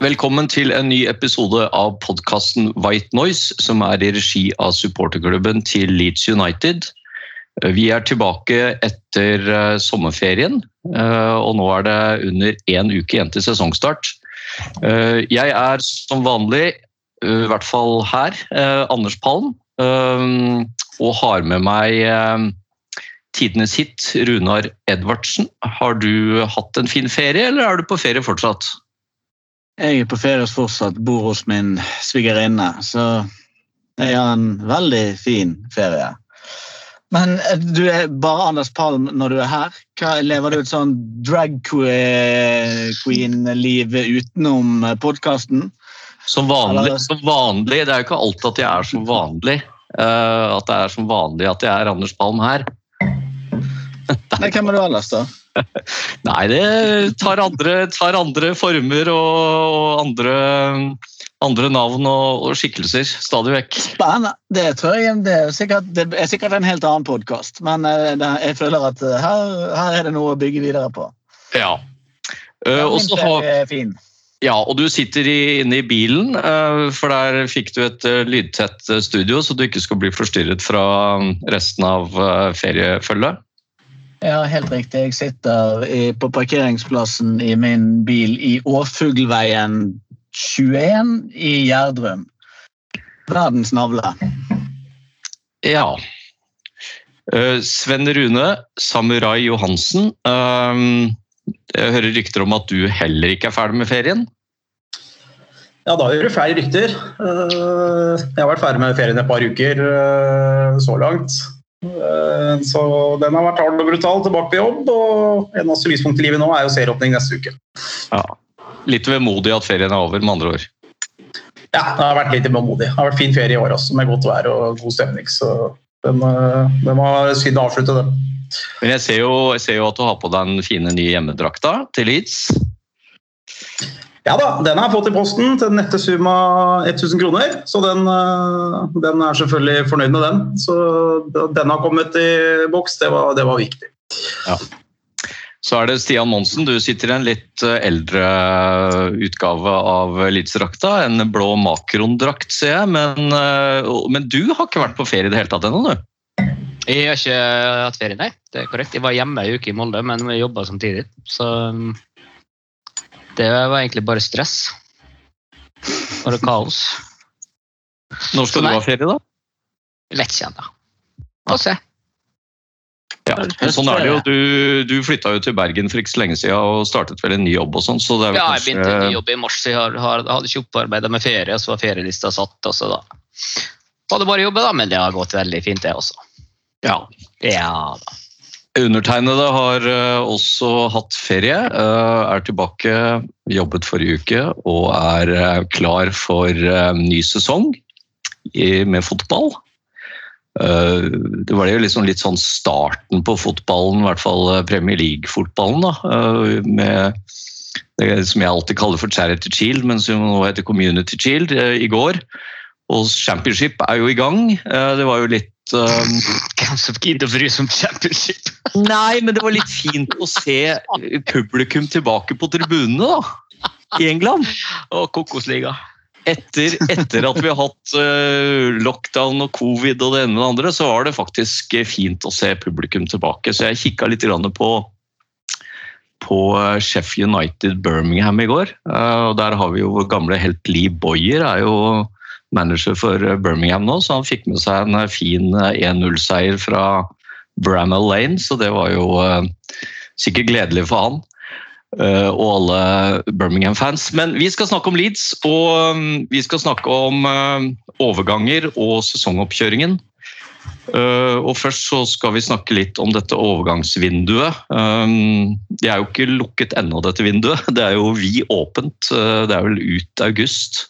Velkommen til en ny episode av podkasten White Noise, som er i regi av supporterklubben til Leeds United. Vi er tilbake etter eh, sommerferien, eh, og nå er det under én uke igjen til sesongstart. Eh, Jeg er som vanlig, eh, i hvert fall her, eh, Anders Palm, eh, og har med meg eh, tidenes hit, Runar Edvardsen. Har du hatt en fin ferie, eller er du på ferie fortsatt? Jeg er på ferie fortsatt, bor hos min svigerinne, så jeg har en veldig fin ferie. Men eh, du er bare Anders Palm når du er her. Hva, lever du et sånn drag queen-liv utenom podkasten? Som som vanlig. Det er jo ikke alltid at jeg er som vanlig. Uh, at det er som vanlig at jeg er Anders Palm her. Nei, hvem er du ellers, da? Nei, det tar andre, tar andre former og, og andre, andre navn og, og skikkelser stadig vekk. Spennende. Det tror jeg det er sikkert, det er sikkert en helt annen podkast, men eh, jeg føler at eh, her, her er det noe å bygge videre på. Ja. Eh, og så har-. Ja, og du sitter i, inne i bilen, for der fikk du et lydtett studio, så du ikke skal bli forstyrret fra mm, resten av feriefølget. Ja, helt riktig. Jeg sitter i, på parkeringsplassen i min bil i Årfuglveien 21 i Gjerdrum. Verdens navle. Ja. Eh, Sven Rune Samurai Johansen. eh, Jeg hører rykter om at du heller ikke er ferdig med ferien. Ja, da gjør du flere rykter. Eh, Jeg har vært ferdig med ferien et par uker eh, så langt. Eh, Så den har vært hard og brutal, tilbake på jobb. Og eneste lyspunkt i livet nå er jo serieåpning neste uke. Ja. Litt vemodig at ferien er over, med andre ord. Ja, det har vært litt vemodig. Det har vært fin ferie i år også, med godt vær og god stemning. Så den, eh, den var synd å avslutte, den. Men jeg ser, jo, jeg ser jo at du har på deg den fine nye hjemmedrakta til Leeds. Ja da, den har jeg fått i posten til den nette sum av 1000 kroner. Så den, eh, den er selvfølgelig fornøyd med den. Så den har kommet i boks, det var, det var viktig. Så er det Stian Monsen, du sitter i en litt eh, eldre utgave av Leeds-drakta. En blå makrondrakt, ser jeg. Men, eh, men du har ikke vært på ferie i det hele tatt ennå, du? Jeg har ikke hatt ferie, nei. Det er korrekt. Jeg var hjemme ei uke i Molde, men vi jobba samtidig. Så um, det var egentlig bare stress. Bare kaos. Når skal du ha ferie, da? Lett kjent, da. Få se. Ja, men sånn er det jo. Du, du flytta jo til Bergen for ikke så lenge siden og startet vel en ny jobb og sånn, så Ja, jeg begynte en ny jobb i mars, så jeg har, har, hadde ikke opparbeida med ferie. Så var ferielista satt, og så da var det bare jobbe, da. Men det har gått veldig fint, det også. Ja. Ja da. Undertegnede har eh, også hatt ferie, eh, er tilbake, jobbet forrige uke og er eh, klar for ny sesong med fotball. Det var jo liksom litt sånn starten på fotballen, i hvert fall Premier League-fotballen, da, med det som jeg alltid kaller for Charity Shield, men som nå heter Community Shield, i går. Og Championship er jo i gang. Det var jo litt eh, Hvem som gidder å bry seg om championship? Nei, men det var litt fint å se publikum tilbake på tribunene da, i England. Og Kokosliga. Etter, etter at vi har hatt uh, lockdown og covid og det ene med det andre, så var det faktisk fint å se publikum tilbake. Så jeg kikka litt grann på, på eh, Sheffield United Birmingham i går. Uh, og der har vi jo vår gamle helt Lee Boyer, er jo manager for eh, Birmingham nå, så han fikk med seg en eh, fin eh, 1-0-seier fra Bramall Lane, så det var jo eh, sikkert gledelig for han. eh, og alle Birmingham-fans. Men vi skal snakke om Leeds, og vi skal snakke om eh, overganger og sesongoppkjøringen. Eh, og Først så skal vi snakke litt om dette overgangsvinduet. Det er jo ikke lukket ennå, dette vinduet. Det er jo vi åpent. Eh, Det er vel ut august.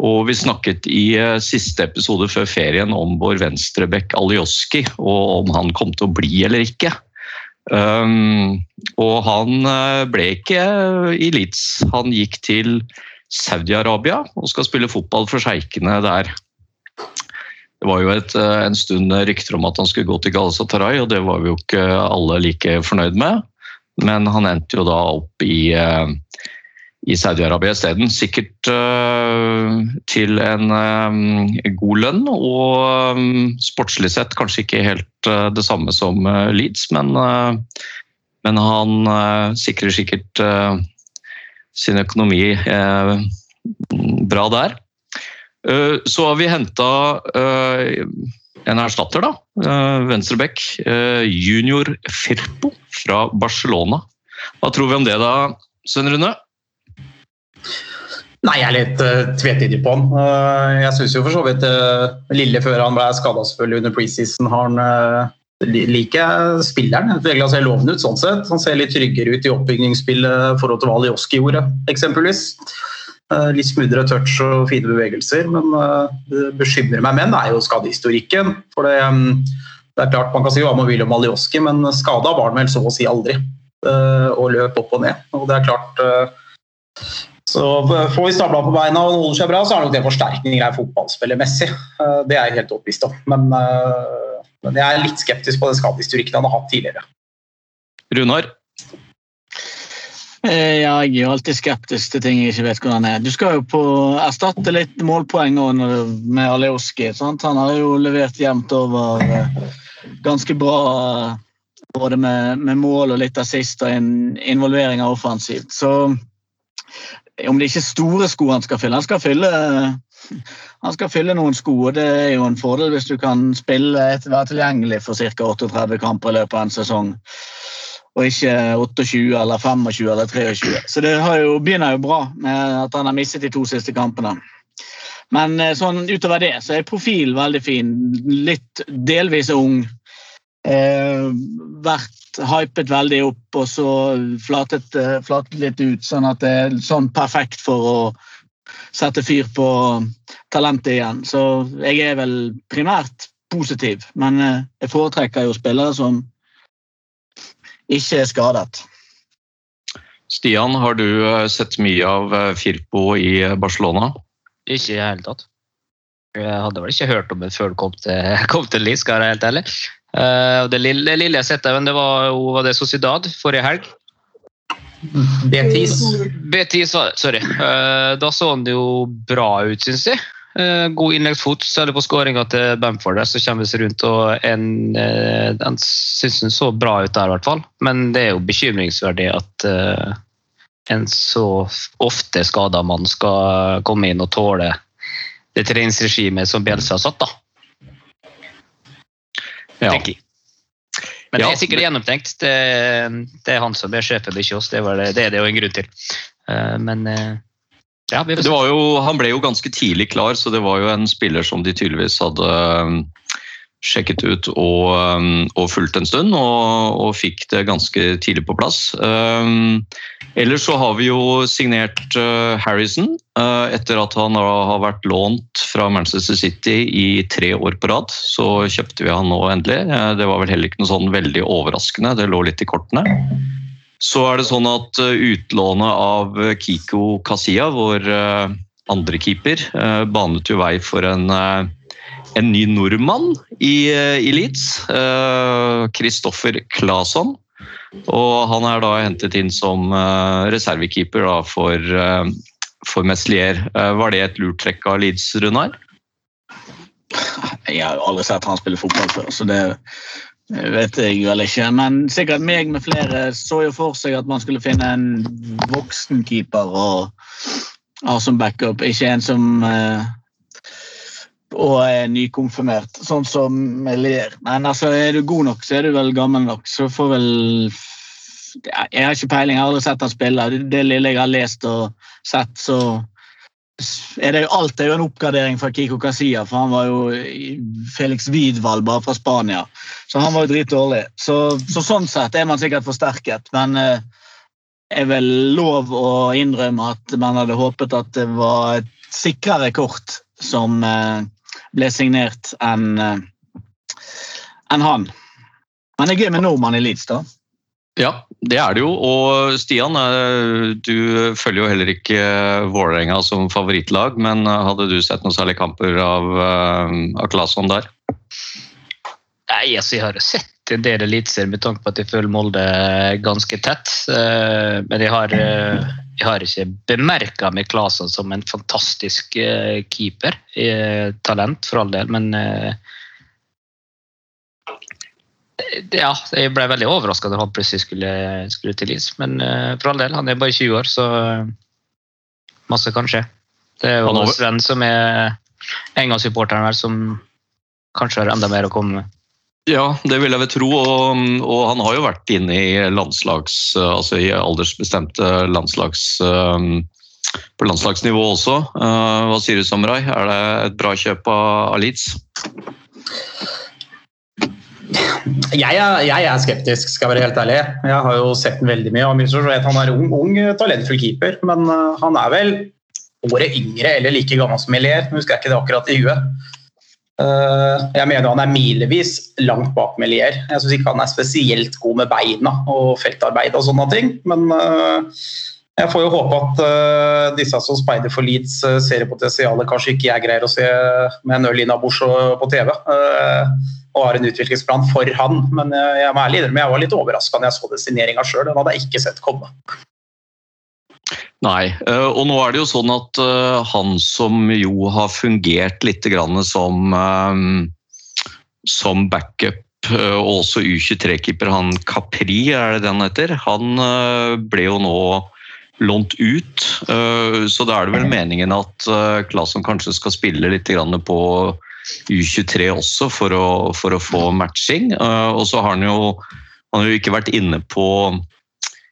Og vi snakket i eh, siste episode før ferien om vår venstrebekk Alioski, og om han kom til å bli eller ikke. Um, og han eh, ble ikke i Leeds. Han gikk til Saudi-Arabia og skal spille fotball for sjeikene der. Det var jo et, eh, en stund rykter om at han skulle gå til Galatasaray, og det var vi jo ikke alle like fornøyd med. Men han endte jo da opp i, i Saudi-Arabia isteden. Sikkert eh, til en eh, god lønn, og um, sportslig sett kanskje ikke helt eh, det samme som eh, Leeds, men, eh, men han eh, sikrer sikkert eh, sin økonomi eh, bra der. Eh, Så har vi henta en erstatter, da. Eh, Venstrebekk. eh, Junior Firpo fra Barcelona. Hva tror vi om det da, Svein Rune? Nei, jeg er litt uh, tvetydig på han. Uh, jeg syns jo for så vidt uh, Lille før han ble skada selvfølgelig under preseason, har han liker spilleren. Han ser lovende ut sånn sett. Han ser litt tryggere ut i oppbyggingsspillet i forhold til hva Alioski gjorde, eksempelvis. Litt smoothere touch og fine bevegelser, men det bekymrer meg men det er jo skadehistorikken. For det, det er klart Man kan si hva man vil om Alioski, men skada var han vel så å si aldri. Og løp opp og ned. Og det er klart så Får vi stabla på beina og holder seg bra, så er nok det forsterkninger her fotballspillermessig. Eh, Det er jeg helt overbevist om. Men, eh, men jeg er litt skeptisk på den skadehistorikken han har hatt tidligere. Runar? Eh, Ja, jeg er jo alltid skeptisk til ting jeg ikke vet hvordan er. Du skal jo på erstatte litt målpoeng med Alioski. Sant? Han har jo levert jevnt over eh, ganske bra eh, både med, med mål og litt assist og involvering av offensivt. Så om det ikke er store sko han skal fylle Han skal fylle, han skal fylle noen sko, og det er jo en fordel hvis du kan spille et, være tilgjengelig for ca. 38 kamper i løpet av en sesong og ikke 28 eller 25 eller 23. Så det jo, begynner jo bra med at han har mistet de to siste kampene. Men eh, sånn utover det så er profilen veldig fin. Litt delvis ung. Eh, vært hypet veldig opp og så flatet, eh, flatet litt ut, sånn at det er sånn perfekt for å sette fyr på talentet igjen. Så jeg er vel primært positiv, men eh, jeg foretrekker jo spillere som ikke er skadet. Stian, har du eh, sett mye av Firpo i Barcelona? Ikke i det hele tatt. Jeg hadde vel ikke hørt om det før det kom til, kom til Leeds, skal jeg være helt ærlig. Eh, det, lille, lille jeg sett av det var, jo- var det Sociedad forrige helg. Betis. Betis, sorry. Eh, da så han det jo bra ut, syns jeg. Eh, god innleggsfot, særlig på skåringa til Bamford. Så kommer vi seg rundt, og en, den syns han så bra ut der, i hvert fall. Men det er jo bekymringsverdig at en så ofte skada mann skal komme inn og tåle det treningsregimet som Bjelsa har satt, da. Ja. tenker jeg. Men det er sikkert gjennomtenkt. Det, det er han som er sjefen, ikke oss. Det, var det, det er det jo en grunn til. Eh, Men eh, ja, vi Det var jo, han ble jo ganske tidlig klar, så det var jo en spiller som de tydeligvis hadde sjekket ut og, um, og fulgt en stund, og, og fikk det ganske tidlig på plass. Um, ellers så har vi jo signert uh, Harrison uh, etter at han har vært lånt fra Manchester City i tre år på rad. Så kjøpte vi han nå endelig. Uh, Det var vel heller ikke noe sånn veldig overraskende, det lå litt i kortene. Så er det sånn at uh, utlånet av Kiko Kasia, vår uh, andre keeper, uh, banet jo vei for en, en ny nordmann i, uh, i Leeds. Kristoffer Claesson. Og han er da hentet inn som uh, reservekeeper da, for, uh, for Meslier. Uh, var det et lurt trekk av Leeds, Runar? Jeg har jo aldri sett han spille fotball før, så det vet jeg vel ikke. Men sikkert meg med flere så jo for seg at man skulle finne en voksen keeper og ha som backup, ikke en som eh, og er nykonfirmert, sånn som Melier. Men altså, er du god nok, så er du vel gammel nok. Så får vel Jeg har ikke peiling, jeg har aldri sett han spille. Det lille jeg har lest og sett, så er det jo alt er jo en oppgradering fra Kiko Casilla, for han var jo Felix Widwald bare fra Spania. Så han var jo dritdårlig. Så, så sånn sett er man sikkert forsterket, men eh, er vel lov å innrømme at man hadde håpet at det var et sikrere kort som eh, ble signert enn en han. Men det er gøy med nordmann i Leeds, da. Ja, det er det jo. Og Stian, eh, du følger jo heller ikke eh, Vålerenga som favorittlag, men eh, hadde du sett noen særlige kamper av, eh, av Claesson der? Nei, altså Jeg har sett en del eliteser med tanke på at jeg følger Molde ganske tett. eh, Men jeg har, eh, jeg har ikke bemerka med Klasen som en fantastisk eh, keeper. Eh, Talent, for all del, men eh, ja, jeg ble veldig overraska da han plutselig skulle, skulle til is. Men eh, for all del, han er bare 20 år, så masse kan skje. Det er jo Sven som er Enga-supporteren her, som kanskje har enda mer å komme med. Ja, det vil jeg vel tro. Og, og han har jo vært inne i landslags, altså i aldersbestemte landslags eh, på landslagsnivå også. Eh, Hva sier du, Samurai? Er det et bra kjøp av Leeds? Jeg er, jeg er skeptisk, skal jeg være helt ærlig. Jeg har jo sett den veldig mye. og Milsrud vet Han er ung, ung, talentfull keeper, men uh, han er vel året yngre eller like gammel som Melier. Nå husker jeg ikke det akkurat i huet. Uh, jeg mener han er milevis langt bak Melier. Jeg syns ikke han er spesielt god med beina og feltarbeid og sånne ting. Men uh, jeg får jo håpe at uh, disse som speider for Leeds ser potensialet kanskje ikke jeg greier å se med en øl innabords på TV. Og har en utviklingsplan for han. Men jeg, må ærlig jeg var litt overraska når jeg så det signeringa sjøl. Den hadde jeg ikke sett komme. Nei, eh, og nå er det jo sånn at eh, han som jo har fungert litt som, eh, som backup og også U23-keeper, han Capri, er det den heter, han ble jo nå lånt ut. Så da er det vel meningen at Claesson kanskje skal spille litt på U23 også for å, for å få matching. Og så har han jo, han har jo ikke vært inne på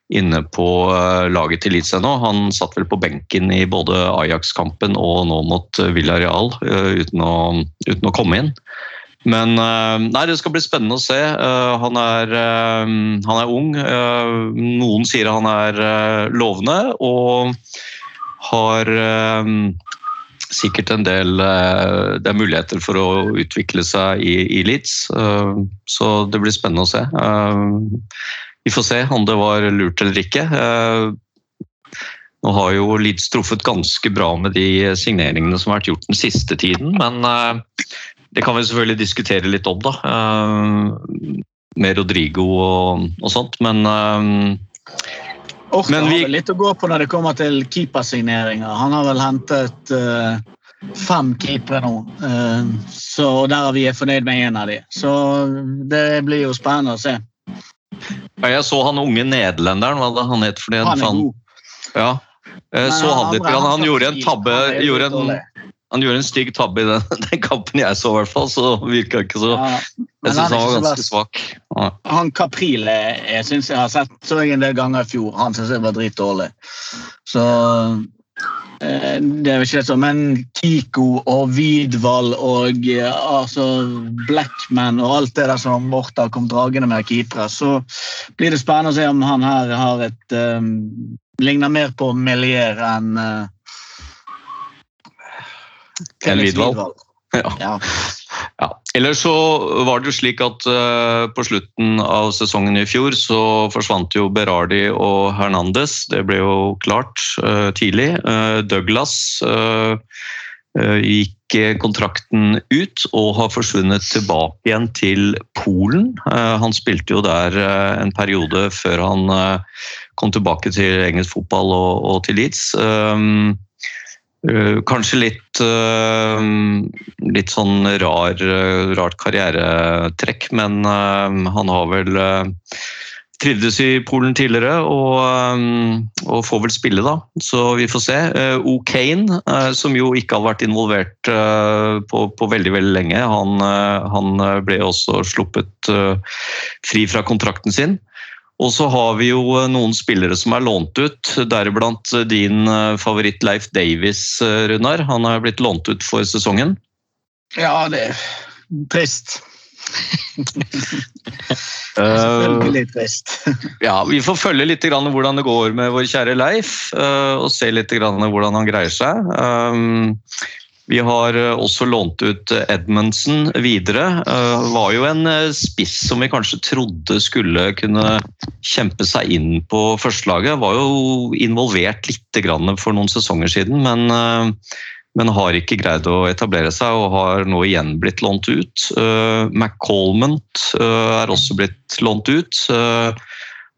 inne på eh, laget til Leeds ennå. Han satt vel på benken i både Ajax-kampen og nå mot eh, Villarreal eh, uten å, uten å komme inn. Men nei, det skal bli spennende å se. Han er, han er ung. Noen sier han er lovende og har sikkert en del Det er muligheter for å utvikle seg i, i Leeds, så det blir spennende å se. Vi får se om det var lurt eller ikke. Eh, Nå har jo Leeds truffet ganske bra med de signeringene som har vært gjort den siste tiden, men eh, det kan vi selvfølgelig diskutere litt om, da. Eh, Med Rodrigo og, og sånt, men Orka har vel litt å gå på når det kommer til keepersigneringer. Han har vel hentet uh, fem keepere nå, uh, så der vi er fornøyd med én av de. Så det blir jo spennende å se. Ja, jeg så han unge nederlenderen, hva det han het for det? Han er god. Ja. Men så han litt, han, han gjorde en tabbe han gjorde en. Han gjorde en stygg tabbe i den, den kampen jeg så, i hvert fall. Så virka ikke så Ja, Jeg syns han var ganske svak. Ja. Han Caprile jeg synes jeg har sett så jeg en del ganger i fjor. Han syns jeg var dritdårlig. Så eh, det er vel ikke det sånn, men Kiko og Widwald og eh, altså Blackman og alt det der som Morta kom dragende med keepere, så blir det spennende å se om han her har et um, Ligner mer på Melier enn uh, Enn Widwald. Ja. Ja. Ja. Ellers så var det jo slik at eh, på slutten av sesongen i fjor så forsvant jo Berardi og Hernandez. Det ble jo klart eh, tidlig. Eh, Douglas gikk kontrakten ut og har forsvunnet tilbake igjen til Polen. Han spilte jo der en periode før han kom tilbake til engelsk fotball og til Leeds. Uh, kanskje litt, uh, litt sånn rar, uh, rart karrieretrekk, men han har vel trivdes i Polen tidligere og, og, får vel spille, da. Så vi får se. O'Kane, som jo ikke har vært involvert på, på, veldig veldig lenge, han, han ble også sluppet fri fra kontrakten sin. Og så har vi jo eh, noen spillere som er lånt ut, deriblant eh, din eh, favoritt Leif Davies, Runar. Han er blitt lånt ut for sesongen. Ja, det er trist. Selvfølgelig trist. ja, vi får følge litt grann hvordan det går med vår kjære Leif, og se litt grann hvordan han greier seg. Vi har eh, også lånt ut Edmundsen videre. Eh, Var jo en eh, spiss som vi kanskje trodde skulle kunne kjempe seg inn på førstelaget. Var jo involvert litt for noen sesonger siden, men, eh, men har ikke greid å etablere seg og har nå igjen blitt lånt ut. Eh, McColmont eh, er også blitt lånt ut.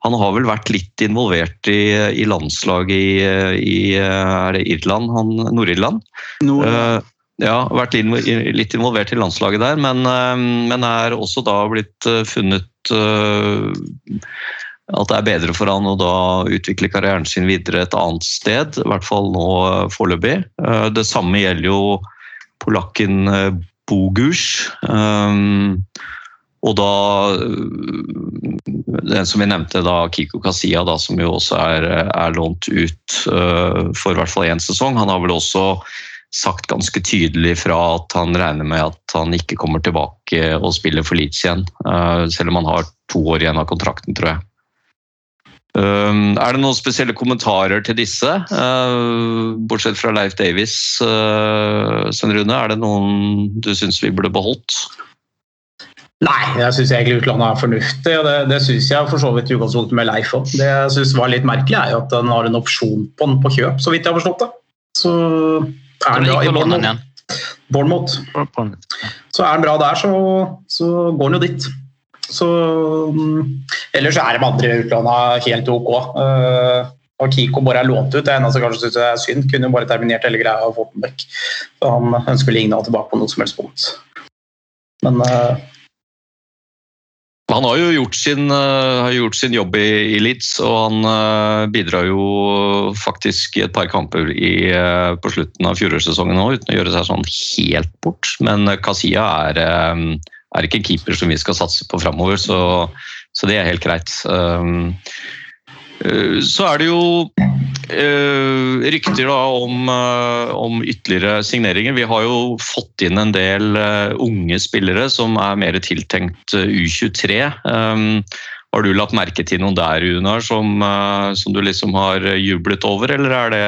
Eh, Han har vel vært litt involvert i, i landslaget i, i er det Irland, han, Nord-Irland. Nord uh, ja, vært litt involvert i landslaget der, men, uh, men er også da blitt eh, funnet eh, at det er bedre for han å da utvikle karrieren sin videre et annet sted, i hvert fall nå eh, foreløpig. Eh, Det samme gjelder jo polakken eh, Bogus. Og da eh, den som vi nevnte, da Kiko Kasia, da, som jo også er, er lånt ut uh, for i hvert fall én sesong. Han har vel også sagt ganske tydelig fra at han regner med at han ikke kommer tilbake og spiller for Leeds igjen. Uh, selv om han har to år igjen av kontrakten, tror jeg. Um, er det noen spesielle kommentarer til disse? Uh, bortsett fra Leif Davies, uh, Sven Rune, er det noen du syns vi burde beholdt? Nei, jeg syns egentlig utlandet er fornuftig. og Det, det syns jeg for så vidt i utgangspunktet med Leif òg. Det jeg synes var litt merkelig, er jo at den har en opsjon på den på kjøp, så vidt jeg har forstått det. Så er han bra i Bournemouth. Så er han bra der, så, så går den jo dit. Så mm, Ellers er de andre i utlandet helt ok. Uh, og Kiko bare er lånt ut. Det eneste jeg kanskje synes er synd. Kunne jo bare terminert hele greia og fått den vekk. Så han ønsker vel ingen å ha tilbake på noe som helst punkt. Men uh, Han har jo gjort sin, eh, har gjort sin jobb i, i Leeds, og han eh, bidrar jo faktisk i et par kamper i, eh, på slutten av fjorårssesongen nå, uten å gjøre seg sånn helt bort. Men Kasia er, er ikke en keeper som vi skal satse på framover, så, så det er helt greit. Så er det jo rykter da om, eh, om ytterligere signeringer. Vi har jo fått inn en del eh, unge spillere som er mer tiltenkt eh, U23. Um, har du lagt merke til noen der, Unar, som, eh, som du liksom har jublet over, eller er det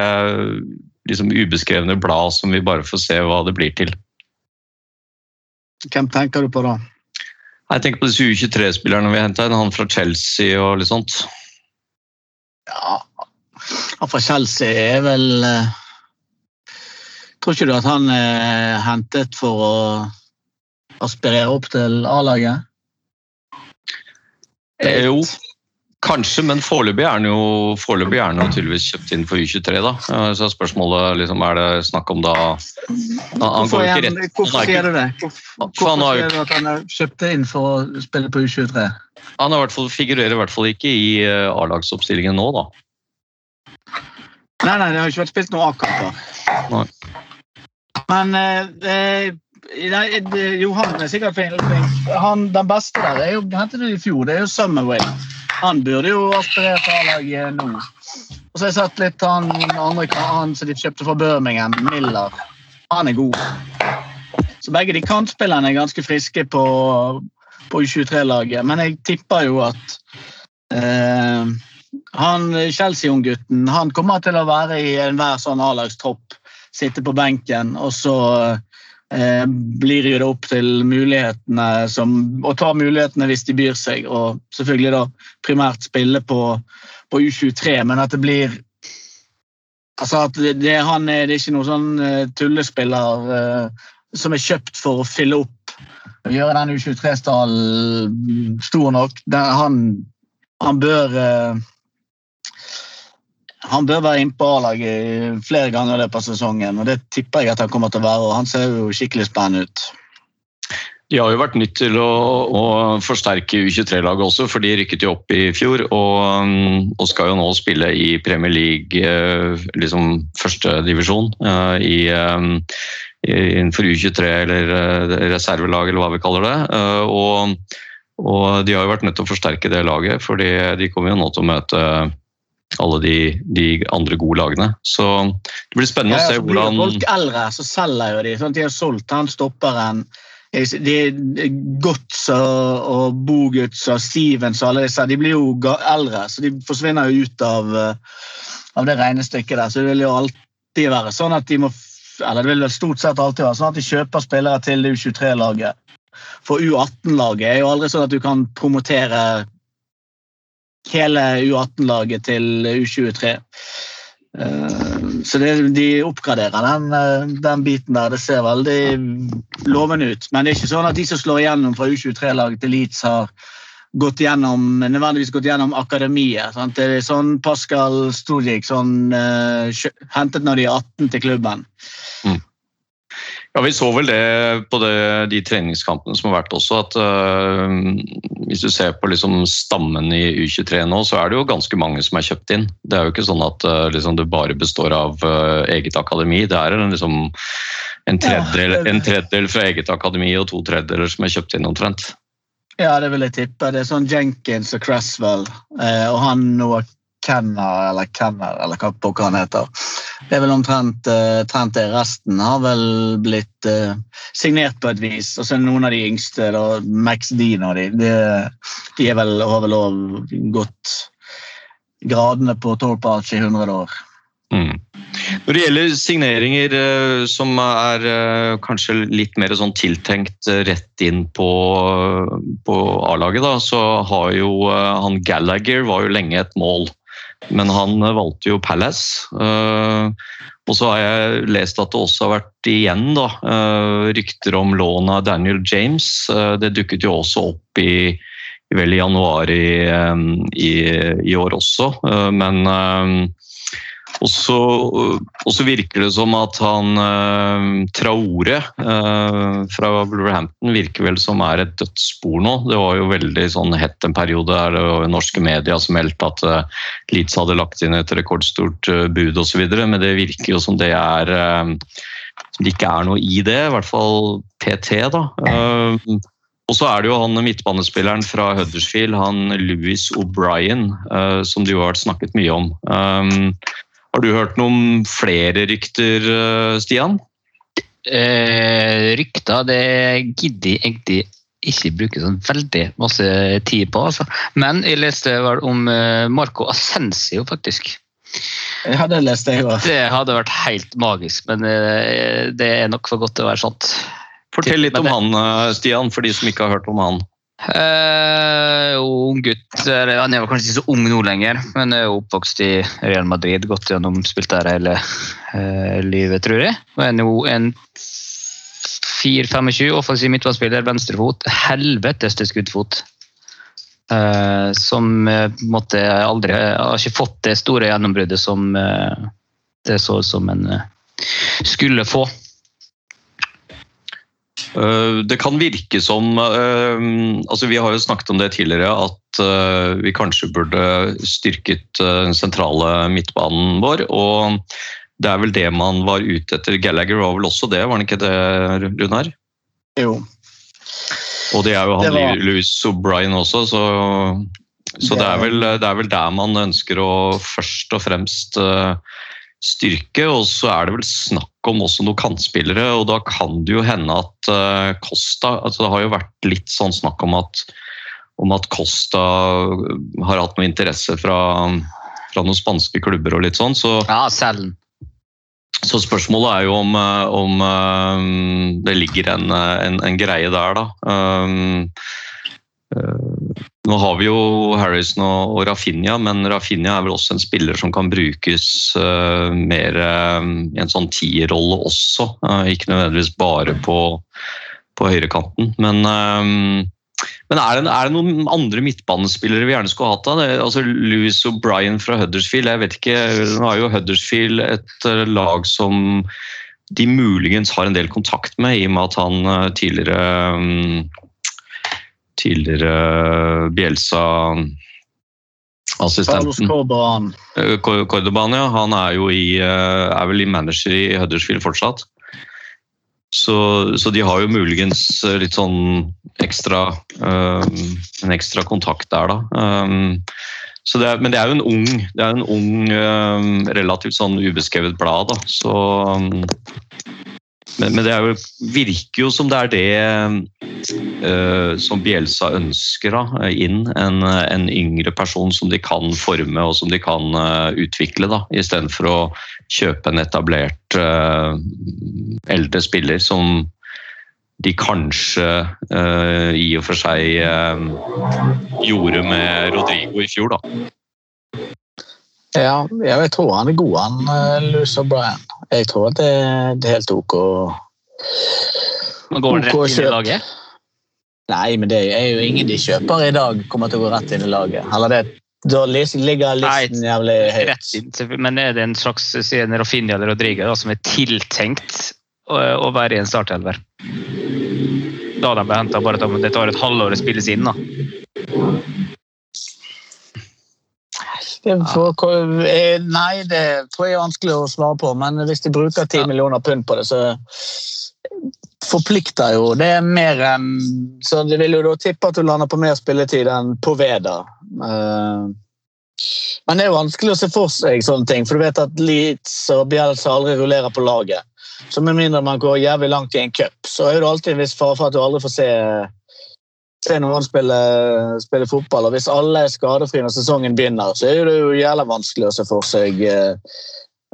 liksom ubeskrevne blad som vi bare får se hva det blir til? Hvem tenker du på da? Jeg tenker på disse U23-spillerne vi henta inn, han fra Chelsea og litt sånt. Ja, han fra Chelsea er vel eh, Tror ikke du at han er hentet for å aspirere opp til A-laget? Eh, jo, kanskje, men foreløpig er han jo foreløpig er han jo tydeligvis kjøpt inn for U23. da. Eh, Så spørsmålet liksom, er det snakk om da Han, han Hvorfor, hvorfor han, er sier du det? Hvorfor, For han har sier du at han er kjøpt inn for å spille på U23? han har i hvert fall, figurerer i hvert fall ikke i eh, A-lagsoppstillingen nå, da. Nei, nei, det har ikke vært spilt noen A-kamper. Men eh, eh, nei, det- er sikkert. Han, den beste der er jo, hentet du i fjor, det er jo Summerway. Han burde jo aspirere til A-laget nå. Og så har jeg sett litt han andre han som de kjøpte fra Birmingham, Miller. Han er god. Så begge de kantspillerne er ganske friske på, på U23-laget, men jeg tipper jo at eh, han Chelsea-unggutten han kommer til å være i enhver sånn A-lagstropp, sitte på benken, og så eh, blir det opp til mulighetene som, å ta mulighetene hvis de byr seg, og selvfølgelig da primært spille på, på U23, men at det blir Altså at det, det, han er, det er ikke noen sånn eh, tullespiller eh, som er kjøpt for å fylle opp og gjøre den U23-stallen stor nok. Han, han bør eh, han bør være inne på A-laget flere ganger i løpet av sesongen, og det tipper jeg at han kommer til å være. og Han ser jo skikkelig spennende ut. De har jo vært nødt til å, å forsterke U23-laget også, for de rykket jo opp i fjor. Og, um, og skal jo nå spille i Premier League, eh, liksom førstedivisjon, uh, i, um, innenfor U23 eller eh, reservelag, eller hva vi kaller det. Eh, og Og de har jo vært nødt til å forsterke det laget, fordi de kommer jo nå til å møte alle de, de andre gode lagene. Så det blir spennende Ja, å se blir hvordan folk eldre, så selger jo de. Sånn, de har solgt han stopperen. De, Gods og, og Boguts og Stevens og alle disse, de blir jo eldre, så de forsvinner jo ut av, eh, av det regnestykket der. Så det vil jo alltid være sånn at de må eller det vil vel stort sett alltid være sånn at de kjøper spillere til U23-laget. For U18-laget er jo aldri sånn at du kan promotere hele U18-laget til U23. Eh, Så det, de oppgraderer den, eh, den biten der. Det ser veldig lovende ut. Men det er ikke sånn at de som slår igjennom fra U23-laget til Leeds, har gått gjennom, nødvendigvis gått gjennom akademiet. Sant? Det er sånn Pascal Stojic sånn, uh, hentet når de er 18 til klubben. Ja, Vi så vel det på det, de treningskampene som har vært også, at uh, hvis du ser på liksom stammen i U23 nå, så er det jo ganske mange som er kjøpt inn. Det er jo ikke sånn at uh, liksom det bare består av uh, eget akademi. Det er en, liksom, en, tredjedel, Ja. en tredjedel fra eget akademi og to tredjedeler som er kjøpt inn omtrent. Ja, det vil jeg tippe. Det er sånn Jenkins og Cresswell og han Noah Kenner, eller Kenner, eller hva pokker han heter. Det er vel omtrent, uh, det. Resten har vel blitt uh, signert på et vis. Og så er noen av de yngste, da, Max Dean og de, de, de vel, har vel òg gått gradene på Torp Arch i 100 år. Mm. Når det gjelder signeringer eh, som er kanskje litt mer sånn tiltenkt rett inn på, på A-laget, så har jo han Gallagher var jo lenge et mål. Men han eh, valgte jo Palace. eh, og så har jeg lest at det også har vært igjen da, eh, rykter om lån av Daniel James. Det dukket jo også opp i, vel i januar i, i, i år også, men og så, og så virker det som at han eh, Traore eh, fra Wolverhampton virker vel som er et dødsspor nå. Det var jo veldig sånn hett en periode der det var norske medier som meldte at eh, Leeds hadde lagt inn et rekordstort eh, bud osv., men det virker jo som det er eh, som det ikke er noe i det, i hvert fall PT. da. Eh, og så er det jo han midtbanespilleren fra Huddersfield, han Louis O'Brien, eh, som det jo har vært snakket mye om. Um, har du hørt noen flere rykter, eh, Stian? Eh, rykter det gidder jeg egentlig ikke bruke sånn veldig masse tid på. Altså. Men jeg leste vel om eh, Marco Ascensio, faktisk. Ja, det leste jeg òg. Det hadde vært helt magisk, men eh, det er nok for godt til å være sant. Fortell litt om han, Stian, for de som ikke har hørt om han. Eh, ung gutt Han er kanskje ikke så ung nå lenger, men er oppvokst i Real Madrid. Gått gjennom, spilt der hele uh, livet, tror jeg. Og er nå en 4-25 offensiv midtbanespiller, venstrefot. Helvetes til skuddfot. Uh, som på aldri har ikke fått det store gjennombruddet som det så ut som en skulle få. Eh, Det kan virke som eh, altså Vi har jo snakket om det tidligere, at eh, vi kanskje burde styrket den sentrale midtbanen vår. og Det er vel det man var ute etter. Gallagher var vel også det, var han ikke det, Runar? Jo. Og det er jo han var- Louis O'Brien også, så, så det, er vel, det er vel der man ønsker å først og fremst styrke. Og så er det vel snakk om også noen kantspillere, og da kan det jo hende at eh, Costa altså Det har jo vært litt sånn snakk om at, om at Costa har hatt noe interesse fra, fra noen spanske klubber og litt sånn, så Ja, selv. så spørsmålet er jo om, eh, om eh, det ligger en, en, en greie der, da. Um, nå har vi jo Harrison og, og Rafinha, men Rafinha er vel også en spiller som kan brukes uh, mer uh, i en sånn tierrolle også. Uh, ikke nødvendigvis bare på, på høyrekanten. Men, eh, men er, det, er det noen andre midtbanespillere vi gjerne skulle hatt? da? Altså Louis O'Brien fra Huddersfield. jeg vet ikke, Nå er jo Huddersfield et eh, lag som de muligens har en del kontakt med, i og med at han eh, tidligere mm, tidligere Carlos Bielsa-assistenten Carlos eh, Cordoban, ja. Han er jo i, eh, er vel i manager i Huddersfield fortsatt. Så, så de har jo muligens eh, litt sånn ekstra um, En ekstra kontakt der, da. Um, så det er, men det er jo en ung, det er en ung um, relativt sånn ubeskrevet blad. Da. Så, um, men, men det jo, virker jo som det er det uh, som Bielsa ønsker da, inn. En, en yngre person som de kan forme og som de kan uh, utvikle, da, istedenfor å kjøpe en etablert uh, eldre spiller som de kanskje i og for seg gjorde med Rodrigo i fjor, da. Ja, jeg tror han er god, han Louis Luce O'Brien. Jeg tror at det, det er helt OK. Man går OK rett inn i laget. Nei, men det er jo ingen de kjøper i dag kommer til å gå rett inn i laget. Eller det, da ligger listen jævlig høyt. Rett inn, men er det en slags sier Rafinha eller Rodriga da, som er tiltenkt å, å være i en startelver? Da de henta bare at det tar et halvår å spilles inn. da. Det får, eh, nei, det tror jeg er vanskelig å svare på, men hvis de bruker 10 Ja. millioner pund på det, så forplikter jo. Det er mer enn Så det vil jo da tippe at du lander på mer spilletid enn på Veda. Eh, Men det er jo vanskelig å se for seg sånne ting, for du vet at Leeds og Bjelsa aldri rullerer på laget. Så med mindre man går jævlig langt i en cup, så er det alltid en viss fare for at du aldri får se se noen spille, spille fotball. og Hvis alle er skadefrie når sesongen begynner, så er det jo jævla vanskelig å se for seg eh,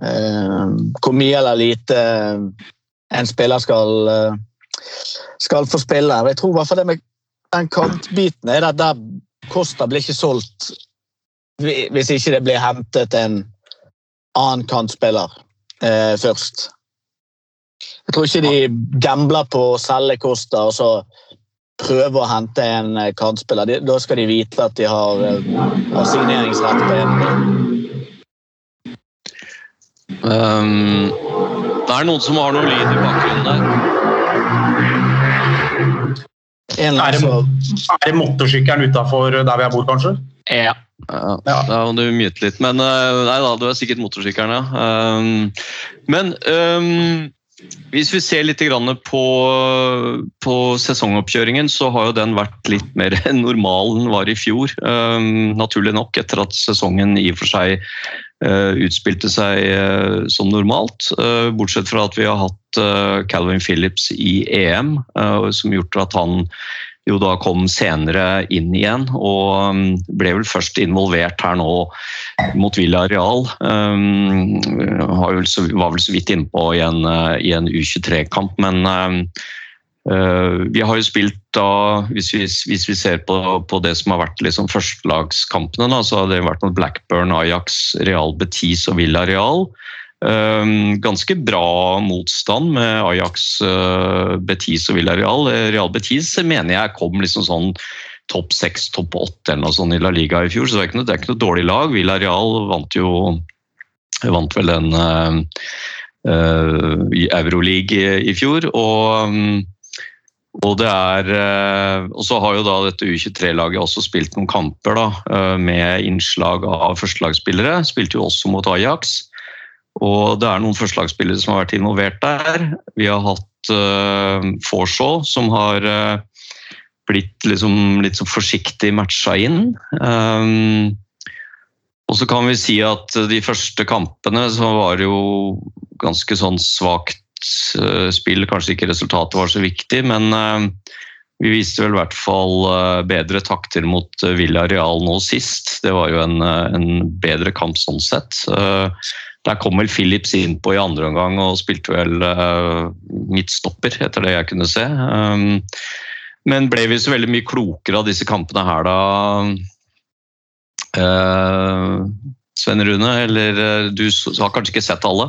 eh, hvor mye eller lite en spiller skal, eh, skal få spille. Jeg tror i hvert fall det med den kantbiten er at der Costa blir ikke solgt hvis ikke det blir hentet en annen kantspiller eh, først. Jeg tror ikke de gambler på å selge Costa og så prøve å hente en eh, kantspiller. De, da skal de vite at de har, eh, har signeringsrett på en. Um, det er noen som har noe lyd i bakgrunnen der. En Er det, er det motorsykkelen utafor der vi bor, kanskje? Ja. Ja, Ja. Da må du mute litt. Men eh, nei da, du er sikkert motorsykkelen, ja. Um, men um, hvis vi ser litt på, på sesongoppkjøringen, så har jo den vært litt mer normal enn den var i fjor. Um, naturlig nok, etter at sesongen i og for seg uh, utspilte seg uh, som normalt. Uh, bortsett fra at vi har hatt Calvin Phillips i EM, som gjort at han jo da kom senere inn igjen, og um, ble vel først involvert her nå mot Villarreal. Um, har vel så, var vel så vidt innpå i en, uh, en U23-kamp, men um, uh, vi har jo spilt da, hvis vi, hvis vi ser på, på det som har vært liksom førstelagskampene, da, så har det vært mot Blackburn, Ajax, Real Betis og Villarreal. Um, ganske bra motstand med Ajax, uh, Betis og Villarreal. Eh, Real Betis mener jeg kom liksom sånn topp seks, topp åtte eller noe sånt i La Liga i fjor, så det er ikke noe, det er ikke noe dårlig lag. Villarreal vant jo vant vel den uh, uh, i Euroleague i, i fjor. og um, og, det er, uh, og så har jo da dette U23-laget også spilt noen kamper da, uh, med innslag av førstelagsspillere. Spilte jo også mot Ajax. Og det er noen førstelagsspillere som har vært involvert der. Vi har hatt uh, Forshaw, som har uh, blitt liksom litt så forsiktig matcha inn. Um, og så kan vi si at de første kampene så var jo ganske sånn svakt spill. Kanskje ikke resultatet var så viktig, men vi viste vel i hvert fall bedre takter mot Villarreal nå sist. Det var jo en, en bedre kamp sånn sett. Eh, Der kom vel Philips innpå i andre omgang og spilte vel uh, midtstopper, etter det jeg kunne se. Um, men ble vi så veldig mye klokere av disse kampene her da? Uh, Sven Rune, eller eh, du har kanskje ikke sett alle?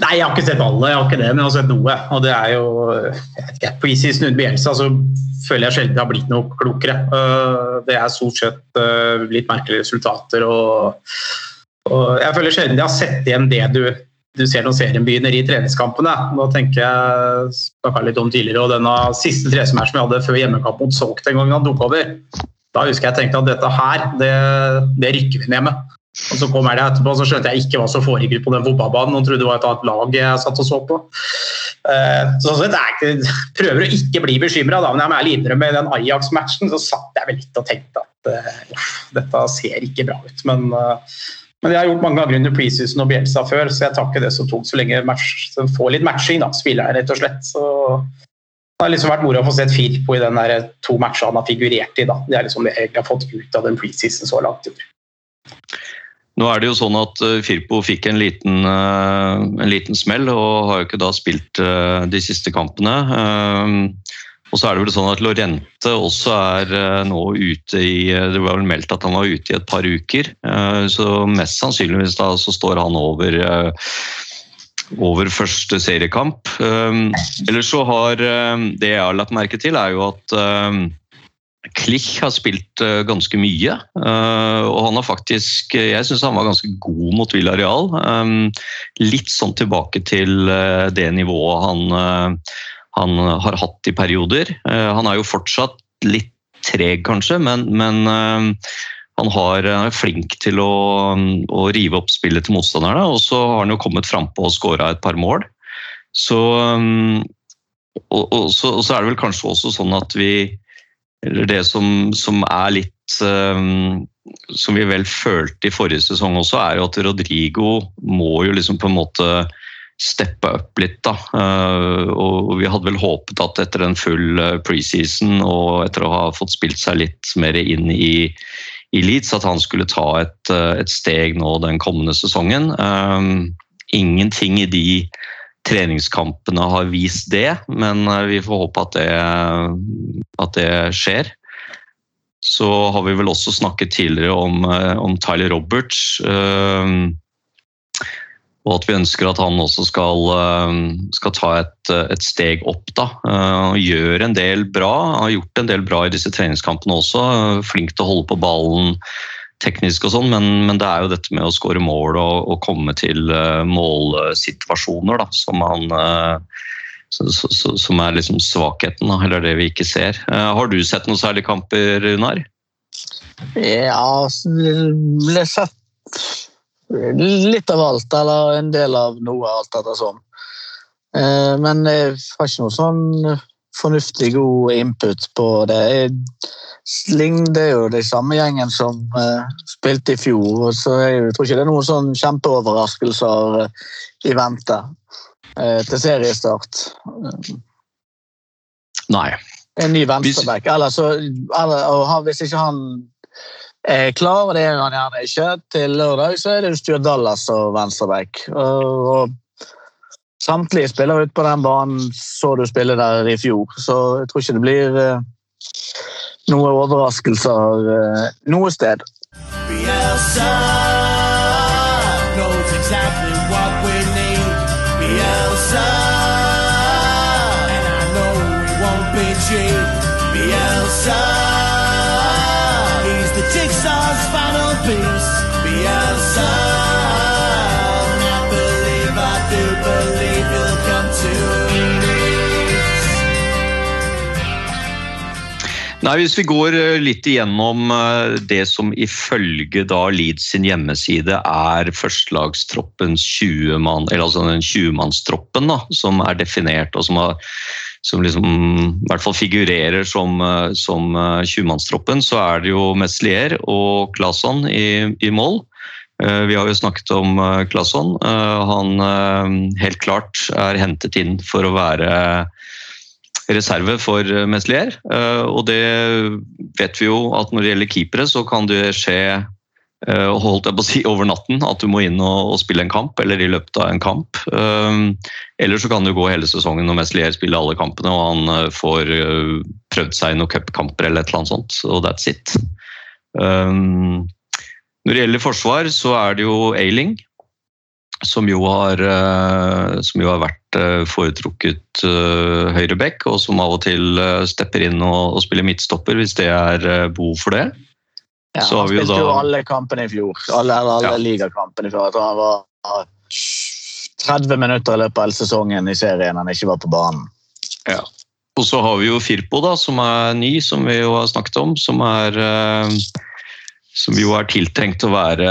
Nei, jeg har ikke sett alle, jeg har ikke det, men jeg har sett noe. Og det er jo jeg vet ikke, På Isis Bielsa så føler jeg sjelden det har blitt noe klokere. Det er stort sett litt merkelige resultater. Og, og jeg føler sjelden jeg har sett igjen det du, du ser når serien begynner i treningskampene. Nå tenker jeg snakka litt om tidligere, og denne siste treningsmatchen vi hadde før hjemmekamp mot Salk den gangen han tok over. Da husker jeg tenkte at dette her, det, det rykker vi ned med. Og så kom jeg etterpå, så skjønte jeg ikke hva som foregikk på den fotballbanen og trodde det var et annet lag jeg satt og så på. Eh, Så jeg prøver å ikke bli bekymra, men jeg må ærlig innrømme i den Ajax-matchen så satt jeg vel litt og tenkte at eh, dette ser ikke bra ut. Men, eh, men jeg har gjort mange ganger under preseason og Bielsa før, så jeg tar ikke det så tungt så lenge match, så får litt matching, da, spiller jeg rett og slett. Så det har liksom vært moro å få sett Firpo i den der to matchene han har figurert i. da. Det er liksom det jeg har fått ut av den preseason så langt. Nå er det jo sånn at eh, Firpo fikk en liten, eh, en liten smell og har jo ikke da spilt eh, de siste kampene. Eh, Og så er det vel sånn at Lorente også er eh, nå ute i Det var vel meldt at han var ute i et par uker. Eh, Så mest sannsynligvis da så står han over eh, over første seriekamp. eller så har Det jeg har lagt merke til, er jo at Klich har spilt ganske mye. Og han har faktisk Jeg syns han var ganske god mot Villarreal. Litt sånn tilbake til det nivået han, han har hatt i perioder. Uh, han er jo fortsatt litt treg, kanskje, men, men um, han har, han er flink til å, å rive opp spillet til motstanderne, og så har han jo kommet frampå og skåra et par mål. Så, og, og, så, og så er det vel kanskje også sånn at vi Eller det som, som er litt Som vi vel følte i forrige sesong også, er jo at Rodrigo må jo liksom på en måte steppe opp litt. da. Uh, og Vi hadde vel håpet at etter en full uh, preseason og etter å ha fått spilt seg litt mer inn i i Leeds at han skulle ta et, eh, et steg nå den kommende sesongen. Ingenting i de treningskampene har vist det, men eh, vi får håpe at det, at det skjer. Så har vi vel også snakket tidligere om, eh, om Tyler Roberts. Um, og at vi ønsker at han også skal, um, skal ta et, et steg opp. da. Uh, og gjør en del bra. Har gjort en del bra i disse treningskampene også. Flink til å holde på ballen teknisk og sånn, men, men det er jo dette med å skåre mål og, og komme til målsituasjoner da, som han som er liksom svakheten, eller det vi ikke ser. Har du sett noen særlige kamper, Runar? Ja, ble sett litt av alt, eller en del av noe, alt etter sånn. Eh, Men jeg har ikke noe sånn fornuftig god input på det. Jeg- Sling det er jo de samme gjengen som eh, spilte i fjor, så jeg tror ikke det er noen sånn kjempeoverraskelser eh, i vente til seriestart. Nei. En ny venstreback. Eller så, eller, hvis ikke han er klar, og det er han gjerne ikke, til lørdag, så er det Stuart Dallas og venstreback. Og, og samtlige spillere ute på den banen så du spille der i fjor, så jeg tror ikke det blir uh, noen overraskelser uh, noe sted. Bielsa knows exactly what we need. Bielsa, and I know he won't be cheap. Nei, Hvis vi går eh, litt igjennom eh, det som ifølge da Leeds sin hjemmeside er førstelagstroppens 20 mann, eller altså den 20-mannstroppen som er definert og som, har, som liksom, i hvert fall figurerer som, eh, som eh, 20-mannstroppen, så er det jo Meslier og Claesson i, i mål. Vi har jo snakket om Claesson. Han helt klart er hentet inn for å være reserve for eh, Meslier. Eh, Og det vet vi jo at når det gjelder keepere, så kan det skje eh, holdt jeg på å si over natten, at du må inn og, spille en kamp, eller i løpet av en kamp. Eller så kan det gå hele sesongen når Meslier spiller alle kampene og han får prøvd seg i noen cupkamper eller et eller annet sånt, og that's it. Når det gjelder forsvar, så er det jo Ailing, som jo har, eh, som jo har vært eh, foretrukket uh, høyreback, og som av og til eh, stepper inn og, og spiller midtstopper hvis det er eh, behov for det. Ja, Så har han spilte da- jo alle kampene i fjor. Alle, alle Ja. ligakampene i fjor. Jeg tror han var 30 minutter i løpet av hele sesongen i serien han ikke var på banen. Og så har vi jo Firpo, da, som er ny, som vi jo har snakket om. Som er eh, Som jo er tiltenkt å være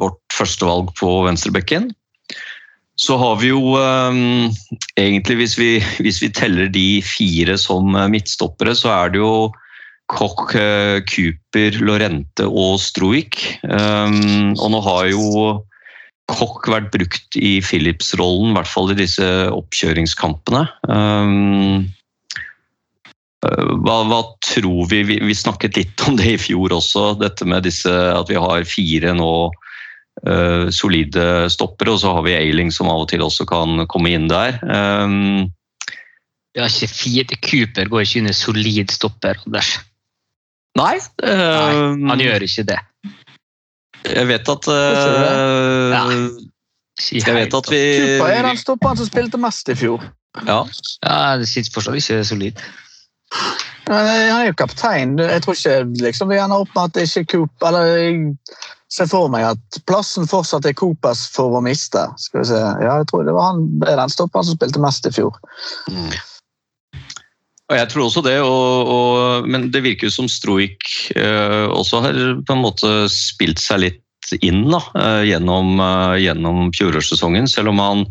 vårt førstevalg på venstrebekken. Så har vi jo eh, egentlig, hvis vi, hvis vi teller de fire som eh, midtstoppere, så er det jo Koch, eh, Cooper, Lorente og Stroik. Um, og nå har jo Koch vært brukt i Philips-rollen, i hvert fall i disse oppkjøringskampene. Um, eh, hva, hva tror vi? vi? Vi snakket litt om det i fjor også, dette med disse, at vi har fire nå solide stoppere, og så har vi Ailing som av og til også kan komme inn der. Um, har ikke fire Cooper går ikke inn i solid stopper. Anders. nei, Nei, um, han gjør ikke det. jeg vet at uh, Ja. Jeg vet at vi Cooper er den stopperen som spilte mest i fjor. ja, Ja, Det sitter fortsatt ikke solid. Men eh, Han er jo kaptein. Jeg tror ikke liksom, vi ender opp med at det ikke er Cooper Eller ser for meg at plassen fortsatt er Coopers for å miste. Skal vi se. Ja, jeg tror det var han den stopperen som spilte mest i fjor. Og jeg tror også det, og, og, men det virker jo som Stroik eh, også har på en måte spilt seg litt inn da, eh, gjennom, eh, gjennom fjorårssesongen. Selv om han,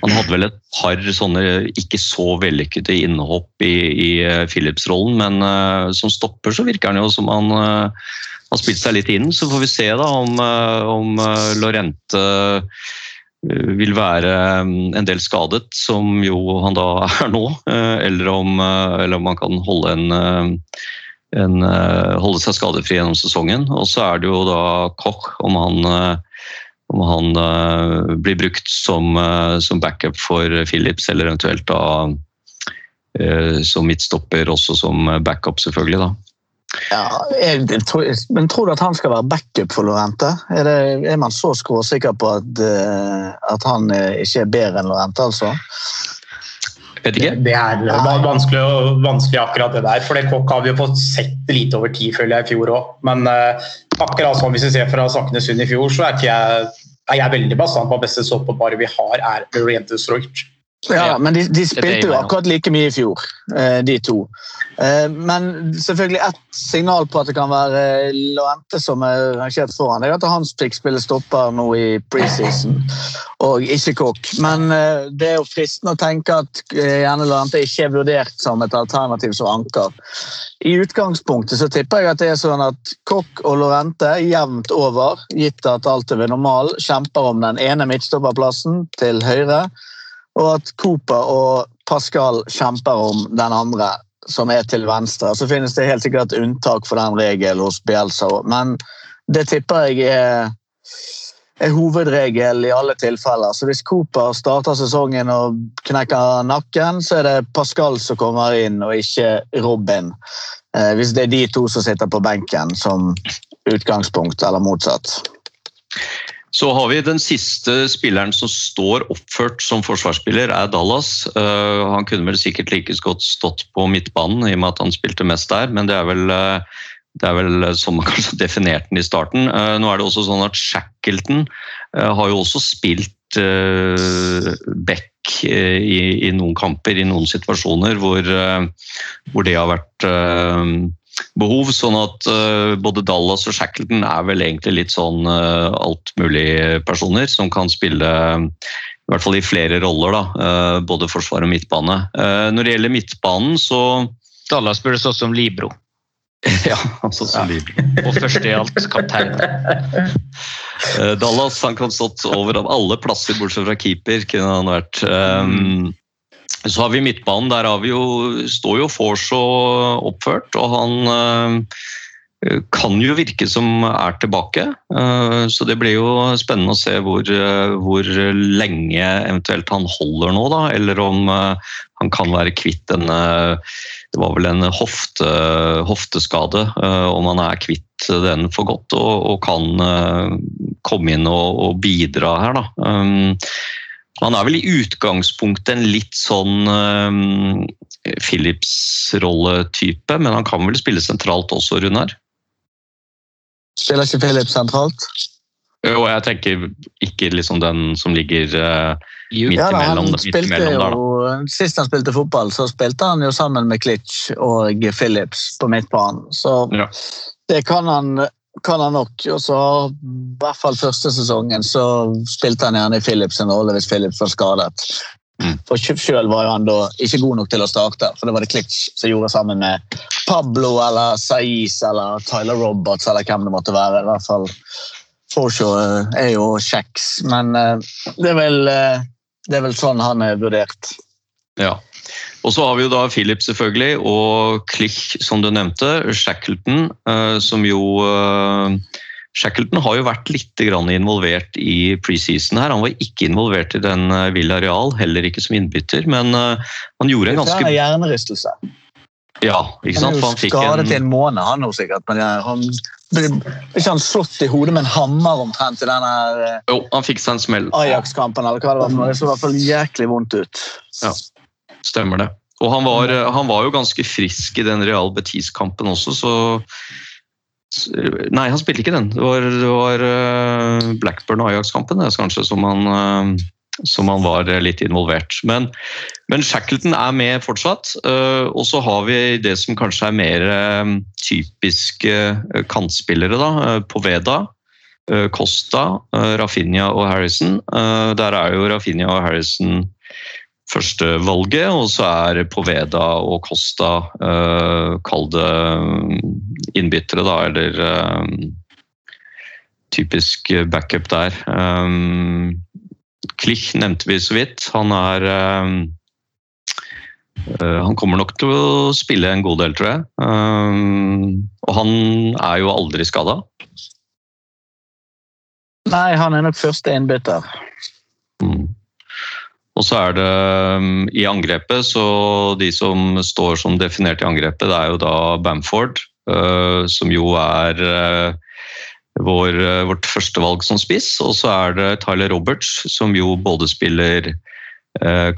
han hadde vel et par sånne ikke så vellykkede innhopp i, i eh, Philips-rollen, men uh, som stopper så virker han jo som han eh, har spilt seg litt inn. Så får vi se da om, eh, om eh, Lorente eh, vil være mm, en del skadet, som jo han da er nå, eller om, eller om han kan holde, en, en, holde seg skadefri gjennom sesongen. Og så er det jo da Koch, om han, om han blir brukt som, som backup for Philips, eller eventuelt da som midtstopper, også som backup, selvfølgelig. da. Ja, jeg, tror, men tror du at han skal være backup for Lorente? Er, det, er man så skråsikker på at, eh, at han eh, ikke er bedre enn Lorente, altså? Vet ikke. Det er va- vanskelig, vanskelig akkurat det der. For det Kokk har vi jo fått sett lite over tid, føler jeg, i fjor òg. Men uh, akkurat sånn hvis vi ser fra Saknesund i fjor, så er, ikke jeg, er jeg veldig bastant på at beste stoppeparet vi har, er Lorente Stroich. Ja, men de, de spilte jo akkurat like mye i fjor, eh, de to. Eh, Men selvfølgelig ett signal på at det kan være Lorente som er rangert foran, det er at hans pick spiller stopper nå i preseason, og ikke Kokk. Men eh, det er jo fristende å tenke at eh, gjerne Lorente ikke er vurdert som et alternativ som anker. I utgangspunktet så tipper jeg at det er sånn at Kokk og Lorente jevnt over, gitt at alt er ved normal, kjemper om den ene midtstopperplassen til høyre og at Cooper og Pascal kjemper om den andre, som er til venstre. Så finnes det helt sikkert unntak for den regelen hos Bielsa men det tipper jeg er, er hovedregel i alle tilfeller. Så hvis Cooper starter sesongen og knekker nakken, så er det Pascal som kommer inn, og ikke Robin. Eh, hvis det er de to som sitter på benken som utgangspunkt, eller motsatt. Så har vi den siste spilleren som står oppført som forsvarsspiller, er Dallas. Eh, han kunne vel sikkert like godt stått på midtbanen, i og med at han spilte mest der, men det er vel, eh, det er vel som man kanskje definerte den i starten. Nå er det også sånn at Shackleton har jo også spilt back i, noen kamper, i noen situasjoner, hvor, det har vært behov, sånn at eh, både Dallas og Shackleton er vel egentlig litt sånn uh, altmulige personer som kan spille i hvert fall i flere roller, da, eh, både forsvar og midtbane. Eh, når det gjelder midtbanen, så Dallas burde stått som Libro. Ja, altså Libro. Og først i alt kaptein. Eh, Dallas han kan stått over av alle plasser bortsett fra keeper. kunne han vært. Um, så har vi midtbanen. Der har vi jo, står jo Force oppført, og han eh, kan jo virke som er tilbake. Eh, så det blir jo spennende å se hvor, eh, hvor lenge eventuelt han holder nå, da. Eller om han kan være kvitt denne Det var vel en hofte, hofteskade. om han er kvitt den for godt og, og kan komme inn og, og bidra her, da. Han er vel i utgangspunktet en litt sånn um, Philips-rolletype, men han kan vel spille sentralt også, Runar? Spiller ikke Philips sentralt? Jo, jeg tenker ikke liksom den som ligger uh, Midt Ja, da, imellom- han midt imellom der, jo, Sist han spilte fotball, så spilte han jo sammen med Klitsch og Philips på midtbanen. Så Ja. det kan han kan han nok. Og så i hvert fall første sesongen så spilte han gjerne i Philips en rolle hvis Philips var skadet. Mm. For sjøl var han da ikke god nok til å starte, for det var det Klitsch som gjorde sammen med Pablo eller Saiz eller Tyler Roberts eller hvem det måtte være. I hvert fall Forshaw eh, er jo kjeks, men eh, det er vel, eh, det er vel sånn han er vurdert. Ja. Og så har vi jo da Philip selvfølgelig, og Klich som du nevnte. Shackleton, eh, som jo eh, Shackleton har jo vært litt involvert i preseason her. Han var ikke involvert i den Villa Real, heller ikke som innbytter, men eh, han gjorde en ganske Det er hjernerystelse. Ja, ikke sant? Han er jo skadet i en en måned, han nå sikkert. Men han ble ikke han slått i hodet med en hammer omtrent i eh, Jo, han fikk seg en smell. Ajax-kampen? eller hva Det var. Det så i hvert fall jæklig vondt ut. Stemmer det. Og han var, han var jo ganske frisk i den Real Betis-kampen også, så Nei, han spilte ikke den. Det var, det var eh, Blackburn og Ajax-kampen kanskje som han, eh, som han var litt involvert. Men, men Shackleton er med fortsatt. eh, Og så har vi det som kanskje er mer eh, typiske eh, kantspillere. da, eh, Poveda, eh, Costa, eh, Rafinha og Harrison. Eh, Der er jo Rafinha og Harrison førstevalget, og så er Poveda og Costa uh, kall det mm, innbyttere, da, eller uh, typisk backup der. Um, Klich nevnte vi så vidt. Han er eh, Han kommer nok til å spille en god del, tror jeg. Um, og han er jo aldri skada. Nei, han er nok første innbytter. Mm. Og så er det um, i angrepet, så de som står som definert i angrepet, det er jo da Bamford, eh, som jo er eh, vår, eh, vårt førstevalg som spiss. Og så er det Tyler Roberts, som jo både spiller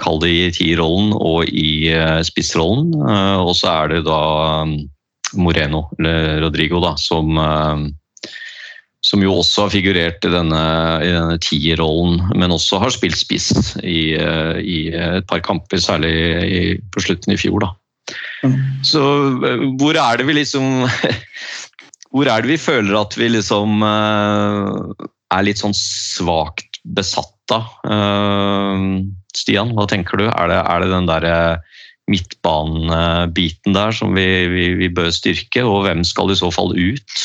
Kall det i tierrollen og i spissrollen. Og så er det da um, Moreno, eller Rodrigo, da, som som jo også har figurert i denne, i denne tierrollen, men også har spilt spiss i, eh, i et par kamper, særlig i, på slutten i fjor. Da. Mm. Så eh, hvor er det vi liksom Hvor er det vi føler at vi liksom eh, er litt sånn svakt besatt av? Stian, hva tenker du? Er det, er det den derre midtbanebiten der som vi, vi, vi bør styrke, og hvem skal i så fall ut?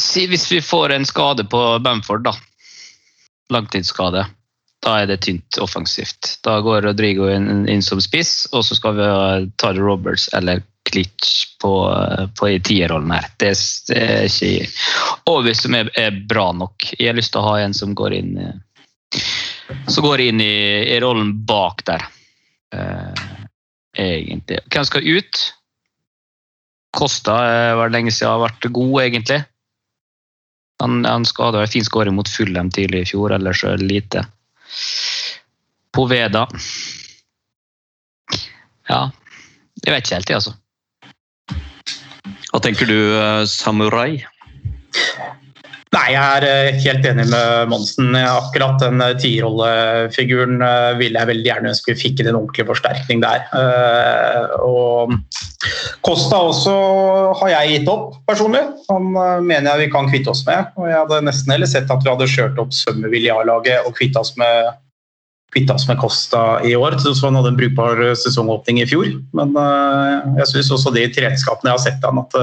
Si, hvis vi får en skade på Bamford, da. Langtidsskade. Da er det tynt offensivt. Da går Rodrigo inn, inn som spiss, og så skal vi ha Tyler Roberts eller Klitsch på, på tierrollen her. Det, det er ikke overbevist om er, er bra nok. Jeg har lyst til å ha en som går inn som går inn i, i rollen bak der. Uh, egentlig. Hvem skal ut? Kosta eh, var det lenge siden har vært god, egentlig. Han, han skada en fin skåring mot Fullem tidlig i fjor, ellers er lite. Poveda Ja, jeg vet ikke helt, jeg, altså. Hva tenker du, eh, Samurai? Nei, jeg er eh, helt enig med Monsen. Akkurat den eh, tierrollefiguren eh, ville jeg veldig gjerne vi fikk en ordentlig forsterkning der. Og Kosta også har jeg gitt opp, personlig. Han mener jeg vi kan kvitte oss med. Og jeg hadde nesten heller sett at vi hadde kjørt opp Summerville A-laget og kvitta oss med kvitta oss med Costa i år, så han hadde en brukbar sesongåpning i fjor. Men jeg syns også de tredskapene jeg har sett han at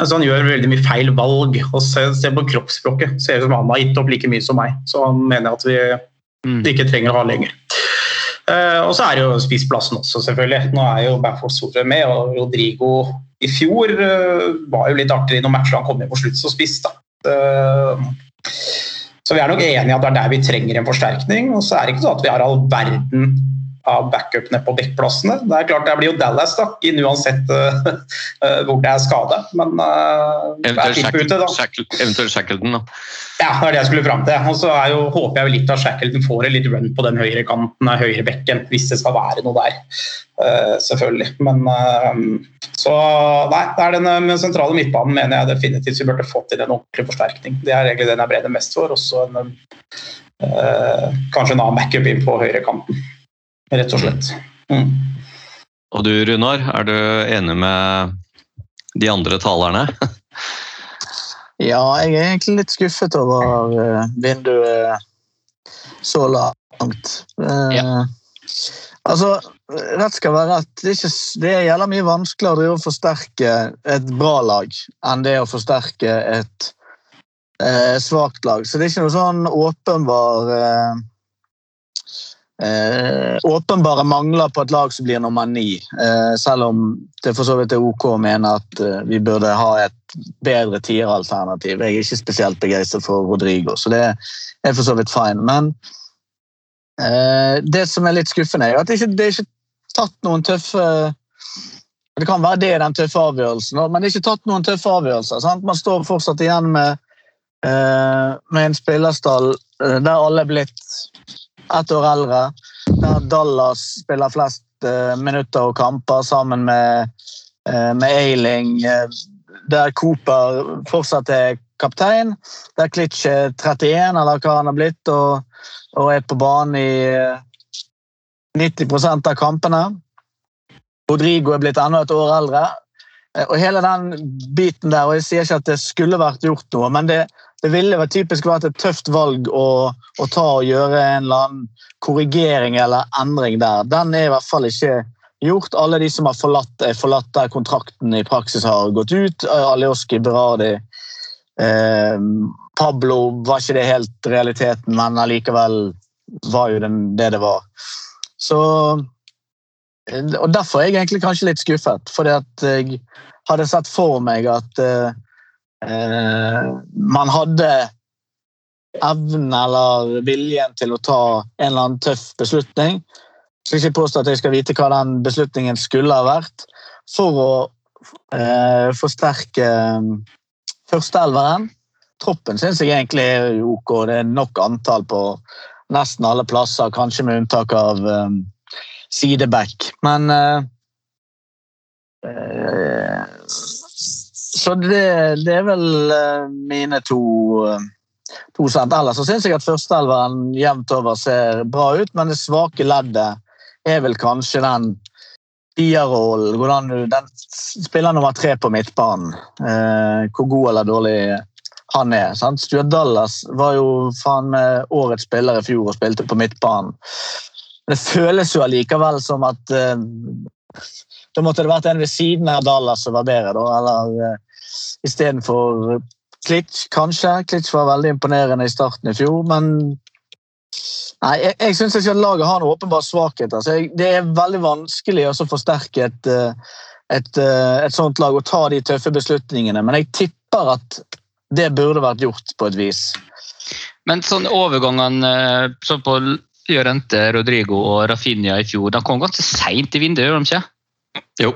altså han gjør veldig mye feil valg. og Se, se på kroppsspråket. Ser ut som han har gitt opp like mye som meg. Så han mener at vi Mm. ikke trenger å ha lenger. Uh, og så er det jo spissplassen også, selvfølgelig. Nå er jo Bamford Store med, og Rodrigo i fjor uh, var jo litt artig i noen matcher han kom inn på slutt som spiss. da. Eh, så vi er nok enige at det er der vi trenger en forsterkning. Og så er det ikke sånn at vi har all verden av backupene på backplassene. Det er klart det blir jo Dallas, da, inn uansett uh, uh, hvor det er skade. Men uh, Eventuelt Shackleton. Shackleton, Shackleton da. Ja, det er det jeg skulle fram til. Og så jo, håper jeg jo litt at Shackleton får en litt run på den høyre kanten av høyre bekken, hvis det skal være noe der. Uh, selvfølgelig. Men så Nei, det er den sentrale midtbanen mener jeg definitivt vi burde fått inn en ordentlig forsterkning. Det er egentlig den jeg brenner mest for. Også en, kanskje en annen backup inn på høyre kanten, rett og slett. Mm. Og du Runar, er du enig med de andre talerne? Ja, jeg er egentlig litt skuffet over eh, vinduet så langt. Ja. Altså, rett skal være rett. Det er, ikke, det er jævla mye vanskeligere å forsterke et bra lag enn det å forsterke et eh, svakt lag. Så det er ikke noe sånn åpenbar eh, eh, åpenbare mangler på et lag som blir nummer ni. Eh, selv om det for så vidt er ok å mene at eh, vi burde ha et bedre tieralternativ. Jeg er ikke spesielt begeistret for Rodrigo, så det er for så vidt fine. Men eh, det som er litt skuffende, er at det ikke, det er ikke tatt noen tøffe Det kan være det er den tøffe avgjørelsen, men det er ikke tatt noen tøffe avgjørelser. Sant? Man står fortsatt igjen med, eh, med en spillerstall eh, der alle er blitt ett år eldre. Der Dallas spiller flest eh, minutter og kamper sammen med, eh, med Eiling. eh, der Cooper fortsatt er kaptein. Der Klitsch er 31, eller hva han har blitt, og, og er på banen i eh, 90% av kampene. Rodrigo er blitt enda et år eldre. Eh, Og hele den biten der, og jeg sier ikke at det skulle vært gjort noe, men det, det ville vært typisk vært et tøft valg å, å ta og gjøre en eller annen korrigering eller endring der. Den er i hvert fall ikke gjort. Alle de som har forlatt, er forlatt der kontrakten i praksis har gått ut. Alioski, Berardi, eh, Pablo var ikke det helt realiteten, men allikevel var jo det det var. Så og Derfor er jeg egentlig kanskje litt skuffet, fordi at jeg hadde sett for meg at eh, eh, man hadde evnen eller viljen til å ta en eller annen tøff beslutning. Jeg skal ikke påstå at jeg skal vite hva den beslutningen skulle ha vært, for å uh, forsterke eh, førsteelveren. Troppen syns jeg egentlig er ok. Det er nok antall på nesten alle plasser, kanskje med unntak av eh, sideback. Men eh, eh, Så det, det er vel eh, mine to, eh, to cent. Ellers så syns jeg at førsteelveren jevnt over ser bra ut, men det svake leddet er vel kanskje den den spiller nummer tre på midtbanen. Eh, hvor god eller dårlig han er. sant? Stuart Dallas var jo faen årets spiller i fjor og spilte på midtbanen. Det føles jo allikevel som at uh, da måtte det vært en ved siden av Dallas som var bedre, da. Eller uh, istedenfor Klitsch, kanskje. Klitsch var veldig imponerende i starten i fjor, men Nei, jeg, jeg syns ikke at laget har noen åpenbar svakhet. Altså, jeg, det er veldig vanskelig å forsterke et, eh, et, eh, et sånt lag og ta de tøffe beslutningene, men jeg tipper at det burde vært gjort på et vis. Men sånn overgangene eh, sånn på Llorente, Rodrigo og Rafinha i fjor, de kom ganske seint i vinduet, gjorde de ikke? Jo.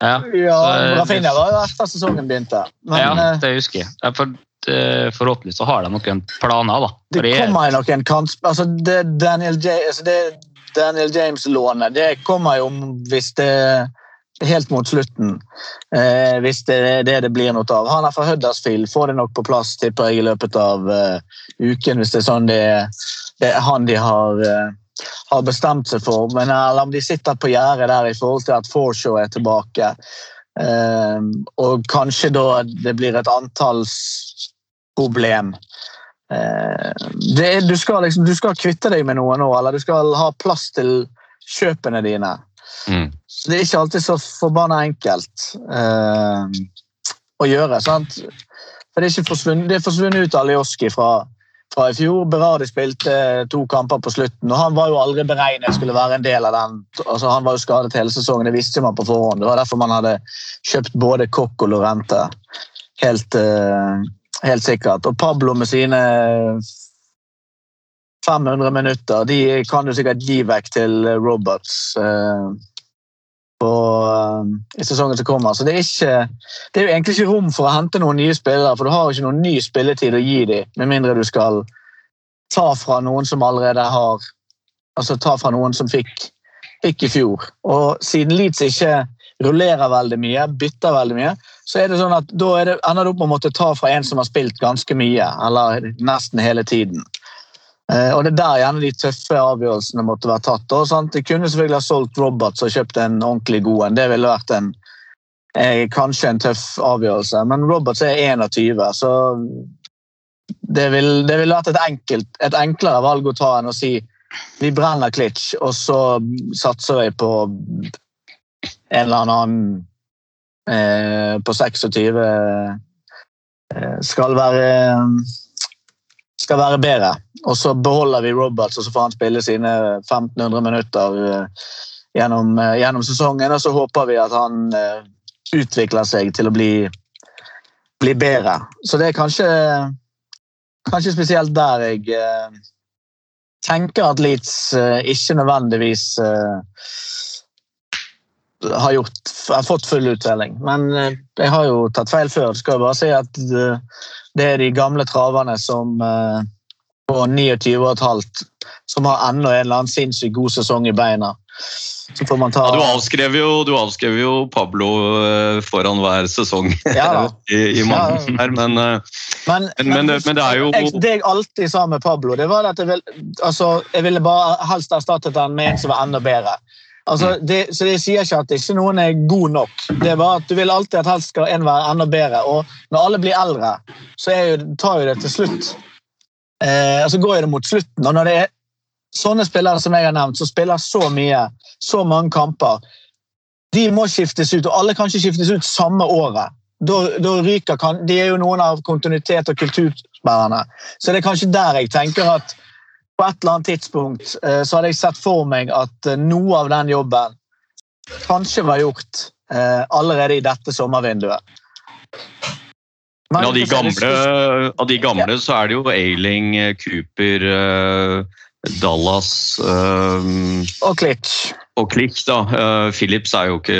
Ja, Ja, Så, eh, Rafinha var jo etter sesongen begynte. Men ja eh, det husker jeg. For, eh, forhåpentlig så har de noen planer, da. For det kommer jo noen kanskje... Altså, det Daniel, altså, det Daniel James-lånet det kommer jo hvis det Helt mot slutten, eh, hvis det er det det blir noe av. Han er fra Huddersfield, får det nok på plass tipper jeg, i løpet av eh, uken, hvis det er sånn det, det er han de har, eh, har bestemt seg for. Men eller om de sitter på gjerdet der i forhold til at Forshaw er tilbake. Eh, og kanskje da det blir et antallsproblem. Eh, det, du, skal liksom, du skal kvitte deg med noe nå, eller du skal ha plass til kjøpene dine. Mm. Så det er ikke alltid så forbanna enkelt eh, å gjøre. sant? For Det er, ikke forsvunnet, det er forsvunnet ut Alioski fra, fra i fjor. Berardi spilte to kamper på slutten, og han var jo aldri beregnet skulle være en del av den. Altså, han var jo skadet hele sesongen, det visste man på forhånd. Det var derfor man hadde kjøpt både Kokk og Lorente. Helt, eh, helt sikkert. Og Pablo med sine 500 minutter, de kan du sikkert gi vekk til Roberts eh, i sesongen som kommer. Så det er, ikke, det er jo egentlig ikke rom for å hente noen nye spillere, for du har jo ikke noen ny spilletid å gi dem, med mindre du skal ta fra noen som allerede har Altså ta fra noen som fikk, fikk i fjor. Og siden Leeds ikke rullerer veldig mye, bytter veldig mye, så er det sånn at da det, ender du opp med å måtte ta fra en som har spilt ganske mye, eller nesten hele tiden. Eh, og Det er der gjerne de tøffe avgjørelsene måtte være tatt. Og, sant? De kunne selvfølgelig ha solgt Roberts og kjøpt en ordentlig god en. Det ville vært en, er kanskje en tøff avgjørelse. Men Roberts er 21, så det ville vil vært et, enkelt, et enklere valg å ta enn å si vi brenner Klitsch, og så satser vi på en eller annen eh, på 26 eh, skal være skal være bedre. Og så beholder vi Roberts, og så får han spille sine 1500 minutter eh, gjennom, eh, gjennom sesongen. Og så håper vi at han eh, utvikler seg til å bli, bli bedre. Så det er kanskje, kanskje spesielt der jeg tenker at Leeds ikke nødvendigvis har, gjort, har fått full uttelling. Men jeg har jo tatt feil før. Skal jeg bare si at det er de gamle traverne som eh, på 29,5 som har enda en eller annen sinnssykt god sesong i beina. Så får man ta Ja, du avskrev jo, du avskrev jo Pablo eh, foran hver sesong Ja i, i Ja. her, men eh, Men, Men- men det- er jo- Det jeg alltid sa med Pablo, det var at jeg, vil, altså, jeg ville bare helst erstattet han med en som var enda bedre. Altså, det, så det sier ikke at ikke noen er god nok. Det er bare at Du vil alltid at helst skal en være enda bedre. Og når alle blir eldre, så jo, tar jo det til slutt. Eh, altså går jo det mot slutten. Og når det er sånne spillere som jeg har nevnt, som spiller så mye, så mange kamper, de må skiftes ut, og alle kan ikke skiftes ut samme året. Da, da ryker kan, De er jo noen av kontinuitet- og kulturspillerne. Så det er kanskje der jeg tenker at på et eller annet tidspunkt eh, så hadde jeg sett for meg at eh, noe av den jobben kanskje var gjort eh, allerede i dette sommervinduet. Men av de gamle, av de gamle så er det jo Ailing, Cooper, Dallas Og Klitsch. og Klitsch, da. Eh, Phillips er jo ikke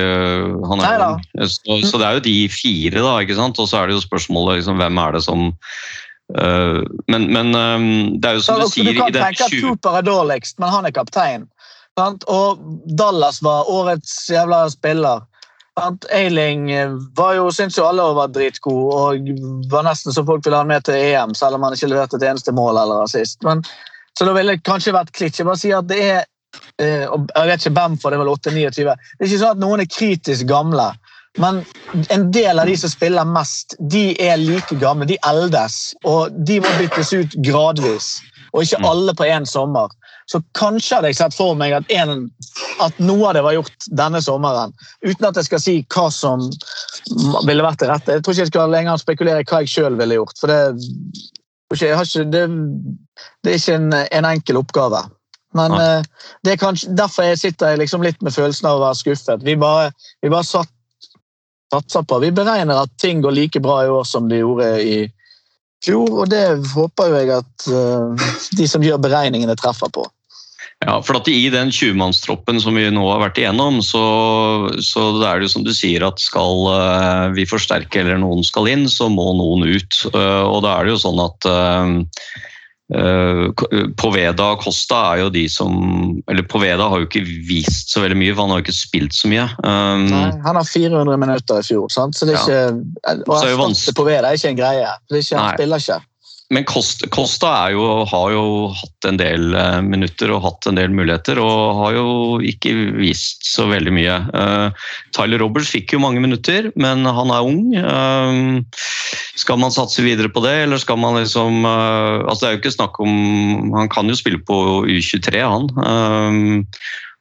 Han er Nei Så, så det er jo de fire, da. ikke sant? Og så er det jo spørsmålet liksom, hvem er det som men, men eh, det er jo Så, som du du sier kan i tenke at 20... Cooper er dårligst, men han er kaptein. Sant? Og Dallas var årets jævla spiller. Eiling eh, var jo, syntes jo alle var dritgod, og var nesten så folk ville ha med til EM, selv om han ikke leverte et eneste mål eller assist. Men, så da ville det kanskje vært klitsje Jeg bare sier at det er eh, Jeg vet ikke hvem, for det er vel 8-29. Det er ikke sånn at noen er kritisk gamle. Men en del av de som spiller mest, de er like gamle. De eldes. Og de må byttes ut gradvis. Og ikke Mm. alle på én sommer. Så kanskje hadde jeg sett for meg at, en, at noe av det var gjort denne sommeren. Uten at jeg skal si hva som ville vært det rette. Jeg tror ikke jeg skal lenger spekulere i hva jeg sjøl ville gjort. For det, ikke, det, det er ikke en, en enkel oppgave. Men Nei. eh, det er kanskje, derfor jeg sitter jeg liksom litt med følelsen av å være skuffet. Vi bare, vi bare satt, satser på. Vi beregner at ting går like bra i år som de gjorde i fjor, og det håper jeg at eh, de som gjør beregningene, treffer på. Ja, for I den 20-mannstroppen som vi nå har vært igjennom, så, så det er det jo som du sier at skal eh, vi forsterke eller noen skal inn, så må noen ut. Eh, og da er det jo sånn at Poveda og Costa er jo de som Eller Poveda har jo ikke vist så veldig mye, for han har jo ikke spilt så mye. Um, Nei, han har 400 minutter i fjor, sant? så det er Ja. ikke Å Så er det er ikke en greie. Det er ikke, han Nei. spiller ikke. Men Costa, jo, har jo hatt en del eh, minutter og hatt en del muligheter, og har jo ikke vist så veldig mye. Eh, Tyler Roberts fikk jo mange minutter, men han er ung. Eh, skal man satse videre på det, eller skal man liksom altså Det er jo ikke snakk om Han kan jo spille på U23, han.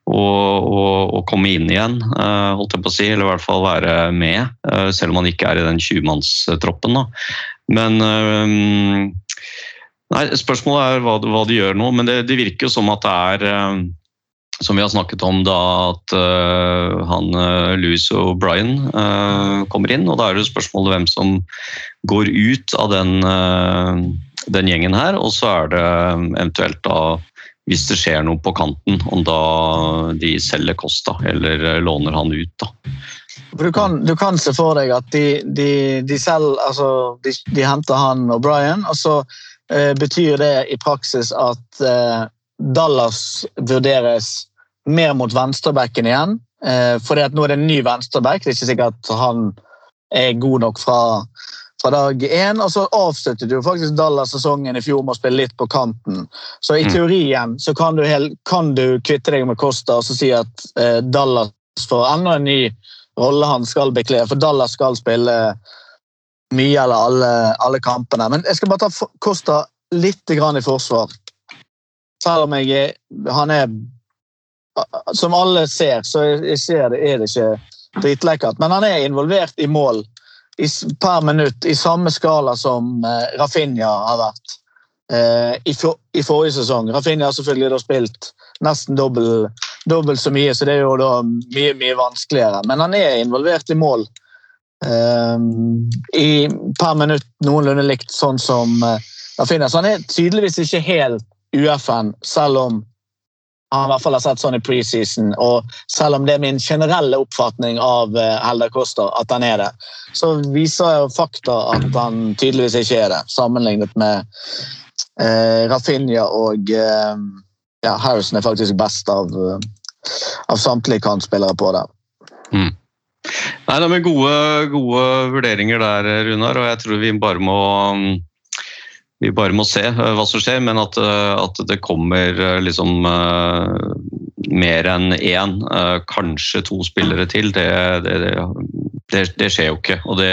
og, og, og komme inn igjen, holdt jeg på å si, eller i hvert fall være med, selv om han ikke er i den 20-mannstroppen. Men øhm, Nei, spørsmålet er hva, hva de gjør nå, men det, det virker jo som at det er øhm, Som vi har snakket om da, at uh, han Louis og Brian øh, kommer inn. Og da er det spørsmålet hvem som går ut av den, uh, den gjengen her. Og så er det eventuelt da hvis det skjer noe på kanten, om da de selger Costa eller låner han ut. da. Du, kan, du kan se for deg at de, de, de selv altså, de, de henter han og Brian, og så eh, betyr det i praksis at eh, Dallas vurderes mer mot venstrebacken igjen. Eh, fordi at nå er det en ny venstreback. Det er ikke sikkert at han er god nok fra, fra dag én. Og så avsluttet jo faktisk Dallas sesongen i fjor med å spille litt på kanten. Så i Mm. teorien så kan du, hel, kan du kvitte deg med Costa og så si at eh, Dallas får enda en ny rolle han skal bekle. For Dallas skal spille mye eller alle, alle kampene. Men jeg skal bare ta Kosta litt i forsvar. Selv om jeg han er Som alle ser, så ser det, er det ikke dritlekkert. Men han er involvert i mål i, per minutt i samme skala som eh, Rafinha har vært eh, i, for, i forrige sesong. Rafinha har selvfølgelig da spilt nesten dobbelt dobbelt så mye, så det er jo da mye, mye vanskeligere. Men han er involvert i mål eh, i, per minutt noenlunde likt sånn som eh, Rafinha. Så han er tydeligvis ikke helt UFN, selv om han i hvert fall har sett sånn i preseason, og selv om det er min generelle oppfatning av eh, Helder Koster at han er det, så viser jo fakta at han tydeligvis ikke er det, sammenlignet med eh, Rafinha og eh, ja, Harrison er faktisk best av, eh, av samtlige kantspillere på det. Nei, det er gode, gode vurderinger der, Runar, og jeg tror vi bare må mm, vi bare må se eh, hva som skjer, men at, eh, at det kommer eh, liksom eh, mer enn én, eh, kanskje to spillere til, det, det, det, det skjer jo ikke. Og det,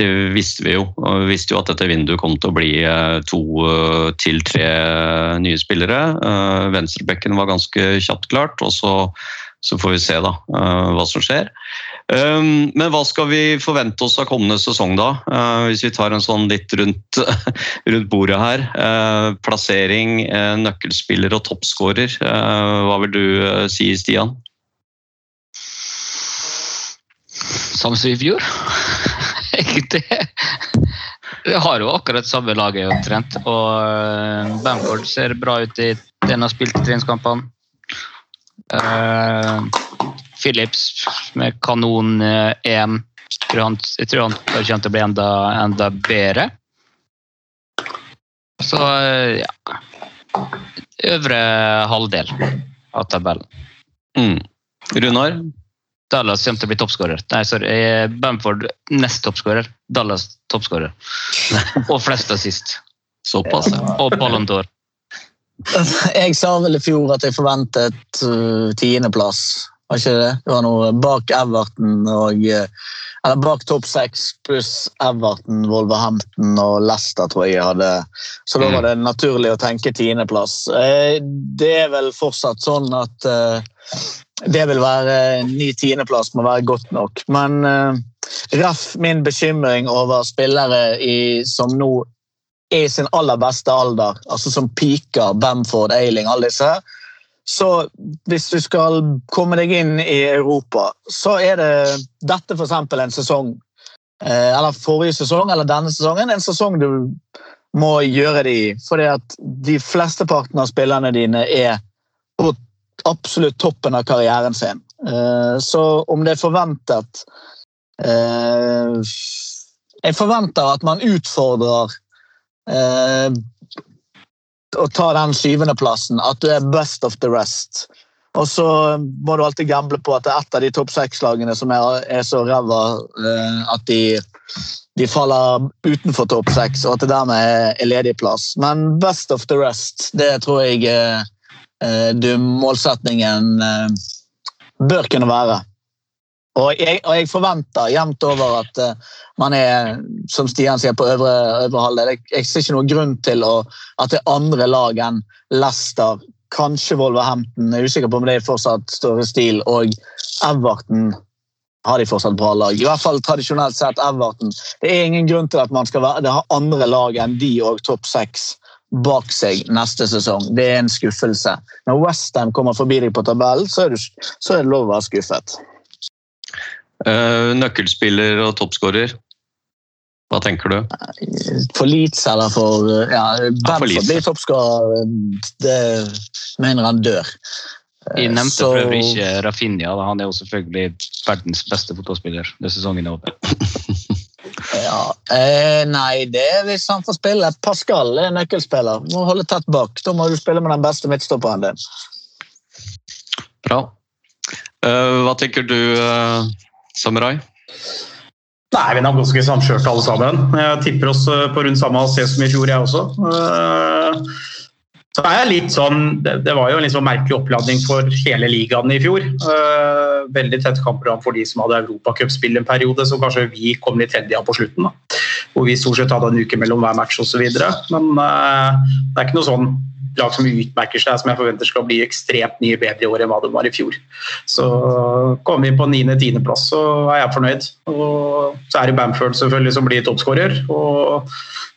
det visste vi jo. Vi visste jo at dette vinduet kom til å bli eh, to eh, til tre nye spillere. Eh, Venstrebekken var ganske kjapt klart, og så, så får vi se da hva som skjer. Um, men hva skal vi forvente oss av kommende sesong, da? Hvis vi tar en sånn litt rundt, rundt bordet her. Plassering, nøkkelspiller og toppskårer. Hva vil du si, Stian? Samme som i fjor. Egentlig. Vi har jo akkurat samme laget omtrent. Og eh, Bamford ser bra ut i den har spilt i treningskampene. Eh, Phillips med kanon eh. Jeg tror han, kommer til å bli enda, enda bedre. Så ja Øvre halvdel av tabellen. Mm. Runar? Dallas kommer til å bli toppskårer. Nei, sorry. eh, Bamford nest toppskårer. Dallas toppskårer. Og flest assist. Såpass, ja. Og Ballon d'Or. Jeg sa vel i fjor at jeg forventet uh, tiendeplass. Var ikke det? Det var noe bak Everton og uh, Eller bak topp seks pluss Everton, Wolverhampton og Leicester, tror jeg jeg hadde. Så da Mm. var det naturlig å tenke tiendeplass. Eh, Det er vel fortsatt sånn at eh, det vil være ny tiendeplass må være godt nok. Men uh, ref min bekymring over spillere i, som nå er i sin aller beste alder, altså som piker, Bamford, Ailing, alle disse. Så hvis du skal komme deg inn i Europa, så er det dette eksempel en sesong, eh, eller forrige sesong, eller denne sesongen, en sesong du må gjøre det i. Fordi at de flesteparten av spillerne dine er på absolutt toppen av karrieren sin. Eh, Så om det er forventet eh, Jeg forventer at man utfordrer eh, å ta den syvendeplassen, at du er best of the rest. Og så må du alltid gamble på at det er ett av de topp seks-lagene som er, er så ræva at de, de faller utenfor topp seks, og at det dermed er, ledig plass. Men best of the rest, det tror jeg du målsetningen eh, bør kunne være. Og jeg, og jeg forventer jevnt over at eh, man er, som Stian sier, på øvre, øvre halvdel. Jeg, jeg ser ikke noen grunn til å, at det er andre lag enn Leicester, kanskje Wolverhampton, jeg er usikker på om det er fortsatt i stil, og Everton har de fortsatt bra lag. I hvert fall tradisjonelt sett Everton. Det er ingen grunn til at man skal være, det har andre lag enn de og topp seks bak seg neste sesong. Det er en skuffelse. Når Westham kommer forbi deg på tabellen, så er, du, så er det lov å være skuffet. Eh, nøkkelspiller og toppskårer. Hva tenker du? For Leeds eller for ja, Benford ja, blir toppskårer. Det mener han dør. Jeg nevnte Så- for øvrig ikke Rafinha. Han er jo selvfølgelig verdens beste fotballspiller. Det er sesongen er over. Ja, eh, nei, det er hvis han får spille. Pascal er nøkkelspiller. Må holde tett bak. Da må du spille med den beste midtstopperen din. Bra. Eh, hva tenker du, eh, Samurai? Nei, vi er ganske samkjørte alle sammen. Jeg tipper oss eh, på rundt samme sted som i fjor, jeg også. Eh, Så er jeg litt sånn, det, det var jo en sånn merkelig oppladning for hele ligaen i fjor. Uh, veldig tett kampprogram for de som hadde europacupspill en periode, så kanskje vi kom litt heldige på slutten. Da. Hvor vi stort sett hadde en uke mellom hver match osv. Men uh, det er ikke noe sånn lag som utmerker seg, som jeg forventer skal bli ekstremt mye bedre i år enn hva de var i fjor. Så kommer vi på 9.-10.-plass, så er jeg fornøyd. Og så er det Bamford selvfølgelig som blir toppskårer. Og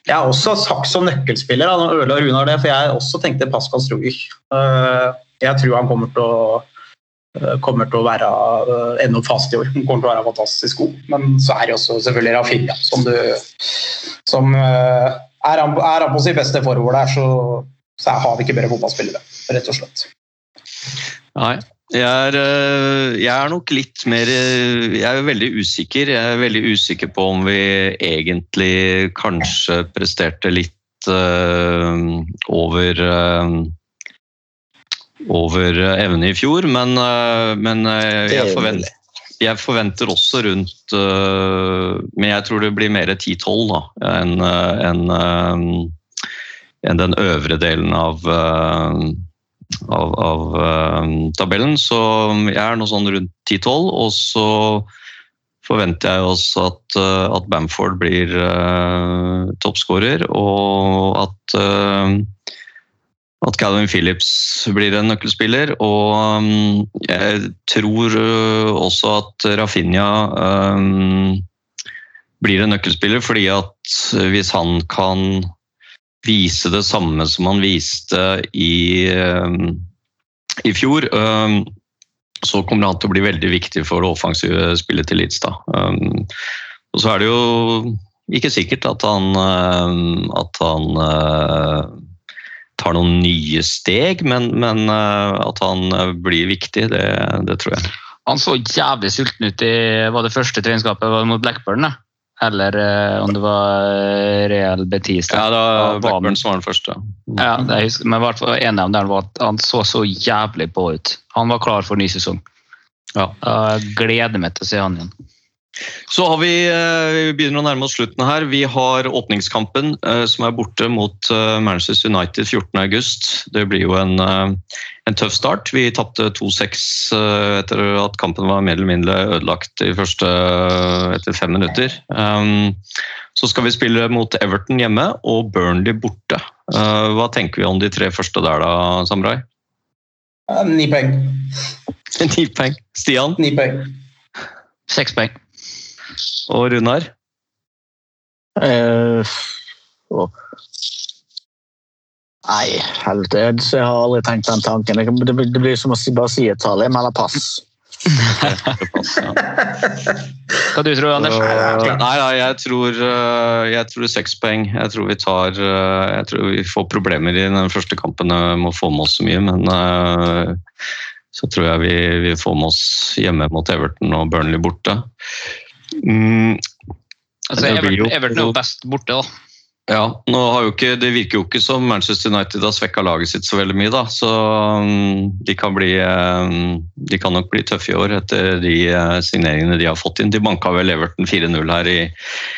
jeg har også sagt som nøkkelspiller, da, når Øle og Runar det, for jeg også tenkte Pascal Struger. Eh, Jeg tror han kommer til å eh, kommer til å være eh, enda fast i år. Han kommer til å være fantastisk god. Men så er det også selvfølgelig Rafinha, som du som Er han, er han på sitt beste forår der, så, så har vi ikke bedre fotballspillere, rett og slett. Nei. Jeg er, øh, jeg er nok litt mer øh, Jeg er veldig usikker. Jeg er veldig usikker på om vi egentlig kanskje presterte litt uh, over uh, over evne i fjor, men, uh, men jeg, forventer, jeg forventer også rundt Men jeg tror det blir mer 10-12 enn en, øh, enn den øvre delen av av, av eh, tabellen. Så jeg er nå sånn rundt 10-12, og så forventer jeg også at, eh, at Bamford blir uh, toppskårer, og at uh, at Calvin Phillips blir en nøkkelspiller. Og um, jeg tror uh, også at Rafinha um, blir en nøkkelspiller, fordi at hvis han kan vise det samme som han viste i, eh, i fjor, eh, så kommer han til å bli veldig viktig for det offensive spillet til Lidstad. Um, Og så er det jo ikke sikkert at han, eh, at han tar noen nye steg, men, men at han blir viktig, det, det tror jeg. Han så jævlig sulten ut i var det første treningsskapet mot Blackburn. Da. Eller eh, om det var eh, Real Betis. da. Ja, det var Blackburn som var den første. Ja, jeg husker, men hvert fall en av dem var at han så så jævlig på ut. Han var klar for ny sesong. Ja. Jeg gleder meg til å se han igjen. Så har vi, eh, vi begynner å nærme oss slutten her. Vi har åpningskampen eh, som er borte mot eh, Manchester United 14.8. Det blir jo en, en tøff start. Vi tapte 2-6 eh, etter at kampen var mer eller mindre ødelagt i første, etter fem minutter. Um, Så skal vi spille mot Everton hjemme og Burnley borte. Eh, Hva tenker vi om de tre første der da, Samurai? Ni poeng. Ni poeng. Stian Ni poeng. Seks poeng. Og Runar? Eh. Nei, helvete. Jeg har aldri tenkt den tanken. Det, blir- det blir som å si, bare si et tall. Jeg melder pass. Hva du tror Anders? Nei, nei, jeg tror, øh, jeg tror seks poeng. Jeg tror vi tar øh, Jeg tror vi får problemer i den første kampen med å få med oss så mye, men øh, så tror jeg vi, vi får med oss hjemme mot Everton og Burnley borte. Mm, Altså, Everton, Everton er jo best borte, da. ja, nå har jo ikke, Det virker jo ikke som Manchester United har svekka laget sitt så veldig mye, da. Så mm, de kan, bli, øh, de kan nok bli tøffe i år etter de øh, signeringene de har fått inn. De banka vel Everton 4-0 her i,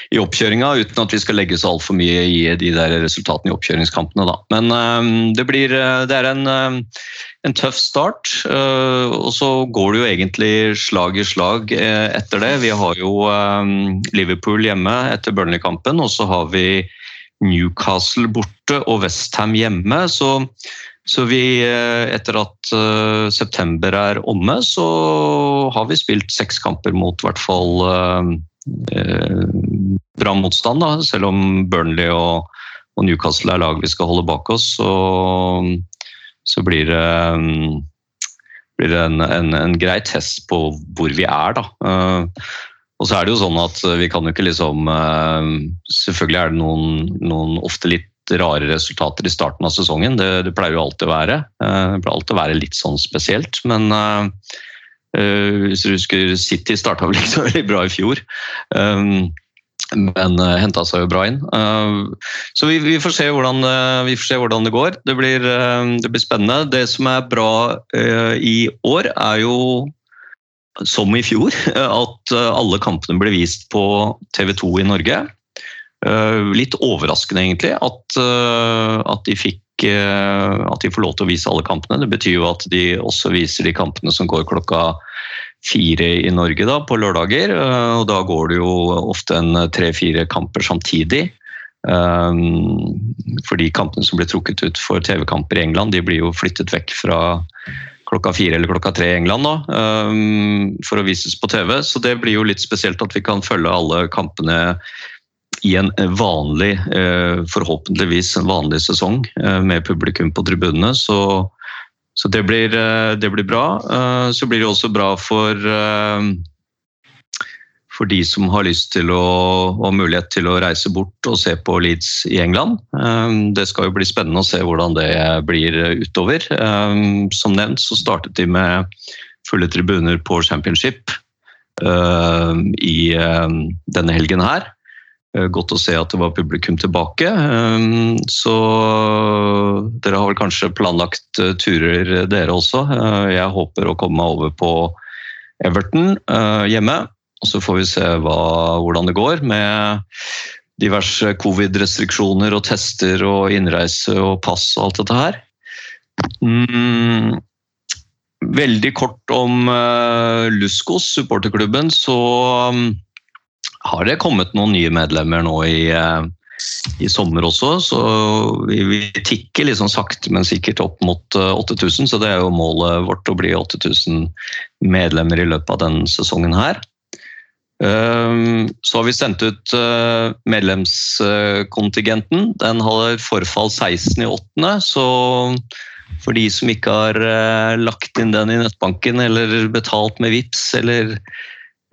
i oppkjøringa, uten at vi skal legge så altfor mye i de der resultatene i oppkjøringskampene. Da. Men øhm, det, blir, øh, det er en, en tøff start, øh, og så går det jo egentlig slag i slag øh, etter det. Vi har jo Liverpool hjemme etter Burnley-kampen, og så har vi Newcastle borte og Westham hjemme. Så, så vi, etter at september er omme, så har vi spilt seks kamper mot i hvert fall eh, bra motstand, da. selv om Burnley og, og Newcastle er lag vi skal holde bak oss. Så, så blir det, mm, blir det en, en, en grei test på hvor vi er. Da. Eh, og så er det jo sånn at vi kan jo ikke liksom eh, Selvfølgelig er det noen, noen ofte litt rare resultater i starten av sesongen. Det, det pleier jo alltid å være. Eh, Det pleier alltid å være litt sånn spesielt. Men hvis du husker City starta vel ikke så veldig bra i fjor. Um, men uh, henta seg jo bra inn. Uh, så vi, vi, får hvordan, uh, vi får se hvordan det går. Det blir, uh, det blir spennende. Det som er bra i år, er jo som i fjor, at alle kampene ble vist på TV 2 i Norge. Litt overraskende, egentlig, at, at de fikk eh, at de får lov til å vise alle kampene. Det betyr jo at de også viser de kampene som går klokka fire i Norge da, på lørdager. eh, Og da går det jo ofte en tre-fire kamper samtidig. Um, For de kampene som blir trukket ut for TV-kamper i England, de blir jo flyttet vekk fra klokka fire eller klokka tre i England da, for å vises på TV. Så det blir jo litt spesielt at vi kan følge alle kampene i en vanlig, eh, forhåpentligvis en vanlig sesong eh, med publikum på tribunene. Så, så det, blir, eh, det blir bra. Eh, Så blir det også bra for eh, for de som har lyst til å og mulighet til å reise bort og se på Leeds i England. Det skal jo bli spennende å se hvordan det blir utover. Som nevnt så startet de med fulle tribuner på championship i denne helgen her. Eh, Godt å se at det var publikum tilbake. Eh, Så dere har vel kanskje planlagt eh, turer dere også. Jeg håper å komme meg over på Everton hjemme. Og så får vi se hva, hvordan det går med diverse covid-restriksjoner og tester og innreise og pass og alt dette her. Mm, veldig kort om Luskos, supporterklubben, så um, har det kommet noen nye medlemmer nå i, eh, i sommer også. Så vi, vi tikker liksom sakte, men sikkert opp mot eh, 8000. Så det er jo målet vårt å bli 8000 medlemmer i løpet av denne sesongen her. Um, Så har vi sendt ut eh, medlemskontingenten. Den har forfall 16 i 8., så for de som ikke har eh, lagt inn den i nettbanken eller betalt med VIPS eller,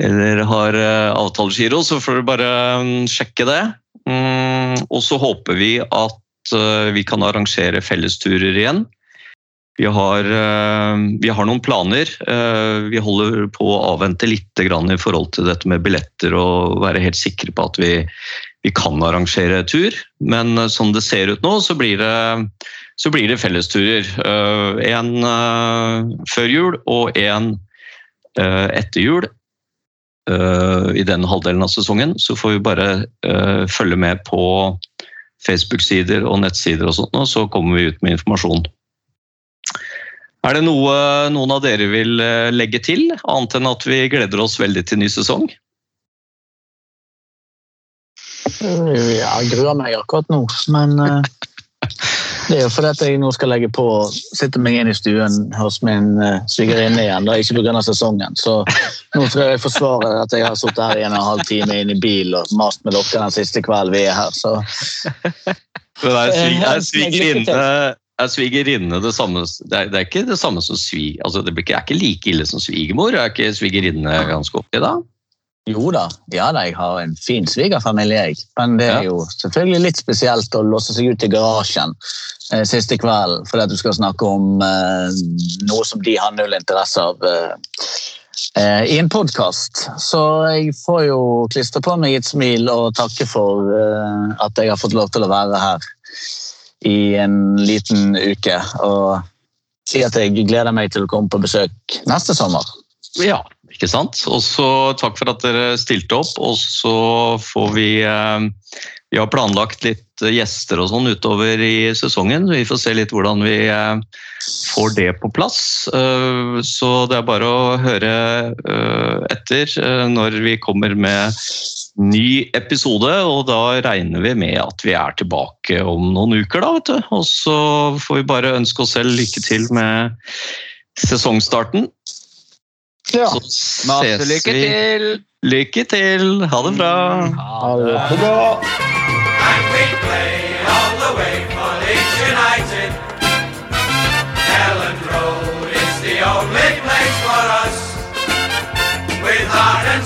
eller har uh, avtalegiro, så får du bare mm, sjekke det. Mm, og så håper vi at eh, vi kan arrangere fellesturer igjen. Vi har, eh, vi har noen planer. Eh, Vi holder på å avvente litt i forhold til dette med billetter og være helt sikre på at vi, vi kan arrangere tur. Men eh, som det ser ut nå, så blir det, så blir det fellesturer. Én eh, før jul og eh, etter jul. Eh, I den halvdelen av sesongen. Så får vi bare eh, følge med på Facebook-sider og nettsider og sånt, og så kommer vi ut med informasjon. Er det noe noen av dere vil eh, legge til, annet enn at vi gleder oss veldig til ny sesong? Jeg gruer meg akkurat nå, men det er jo fordi at jeg nå skal legge på sitte meg inn i stuen hos min uh, svigerinne igjen, da, ikke pga. sesongen. Så nå tror jeg jeg forsvarer at jeg har sittet her i en og en halv time inn i bil og mast med dere den siste kvelden vi er her. Så Men er, svig, Eh, er, svigerinne, er svigerinne det samme det er, det er ikke det samme som svig... Altså, det er ikke like ille som svigermor? Er ikke svigerinne ganske oppi da? Jo da, ja da, jeg har en fin svigerfamilie, jeg. Men det er Ja. jo selvfølgelig litt spesielt å låse seg ut i garasjen eh, siste kvelden fordi at du skal snakke om eh, noe som de har null interesse av. Eh, eh, i en podkast. Så jeg får jo klistre på meg et smil og takke for eh, at jeg har fått lov til å være her i en liten uke. Og si at jeg gleder meg til å komme på besøk neste sommer. Ja, ikke sant? Og så takk for at dere stilte opp, og så får vi eh, Vi har planlagt litt gjester og sånn utover i sesongen. Vi får se litt hvordan vi eh, får det på plass. Eh, Så det er bare å høre etter når vi kommer med ny episode, og da regner vi med at vi er tilbake om noen uker, da, vet du. Og så får vi bare ønske oss selv lykke til med sesongstarten. Ja. Så ses Masse lykke. Til. Lykke til! Ha det bra. Ha det bra. And we play and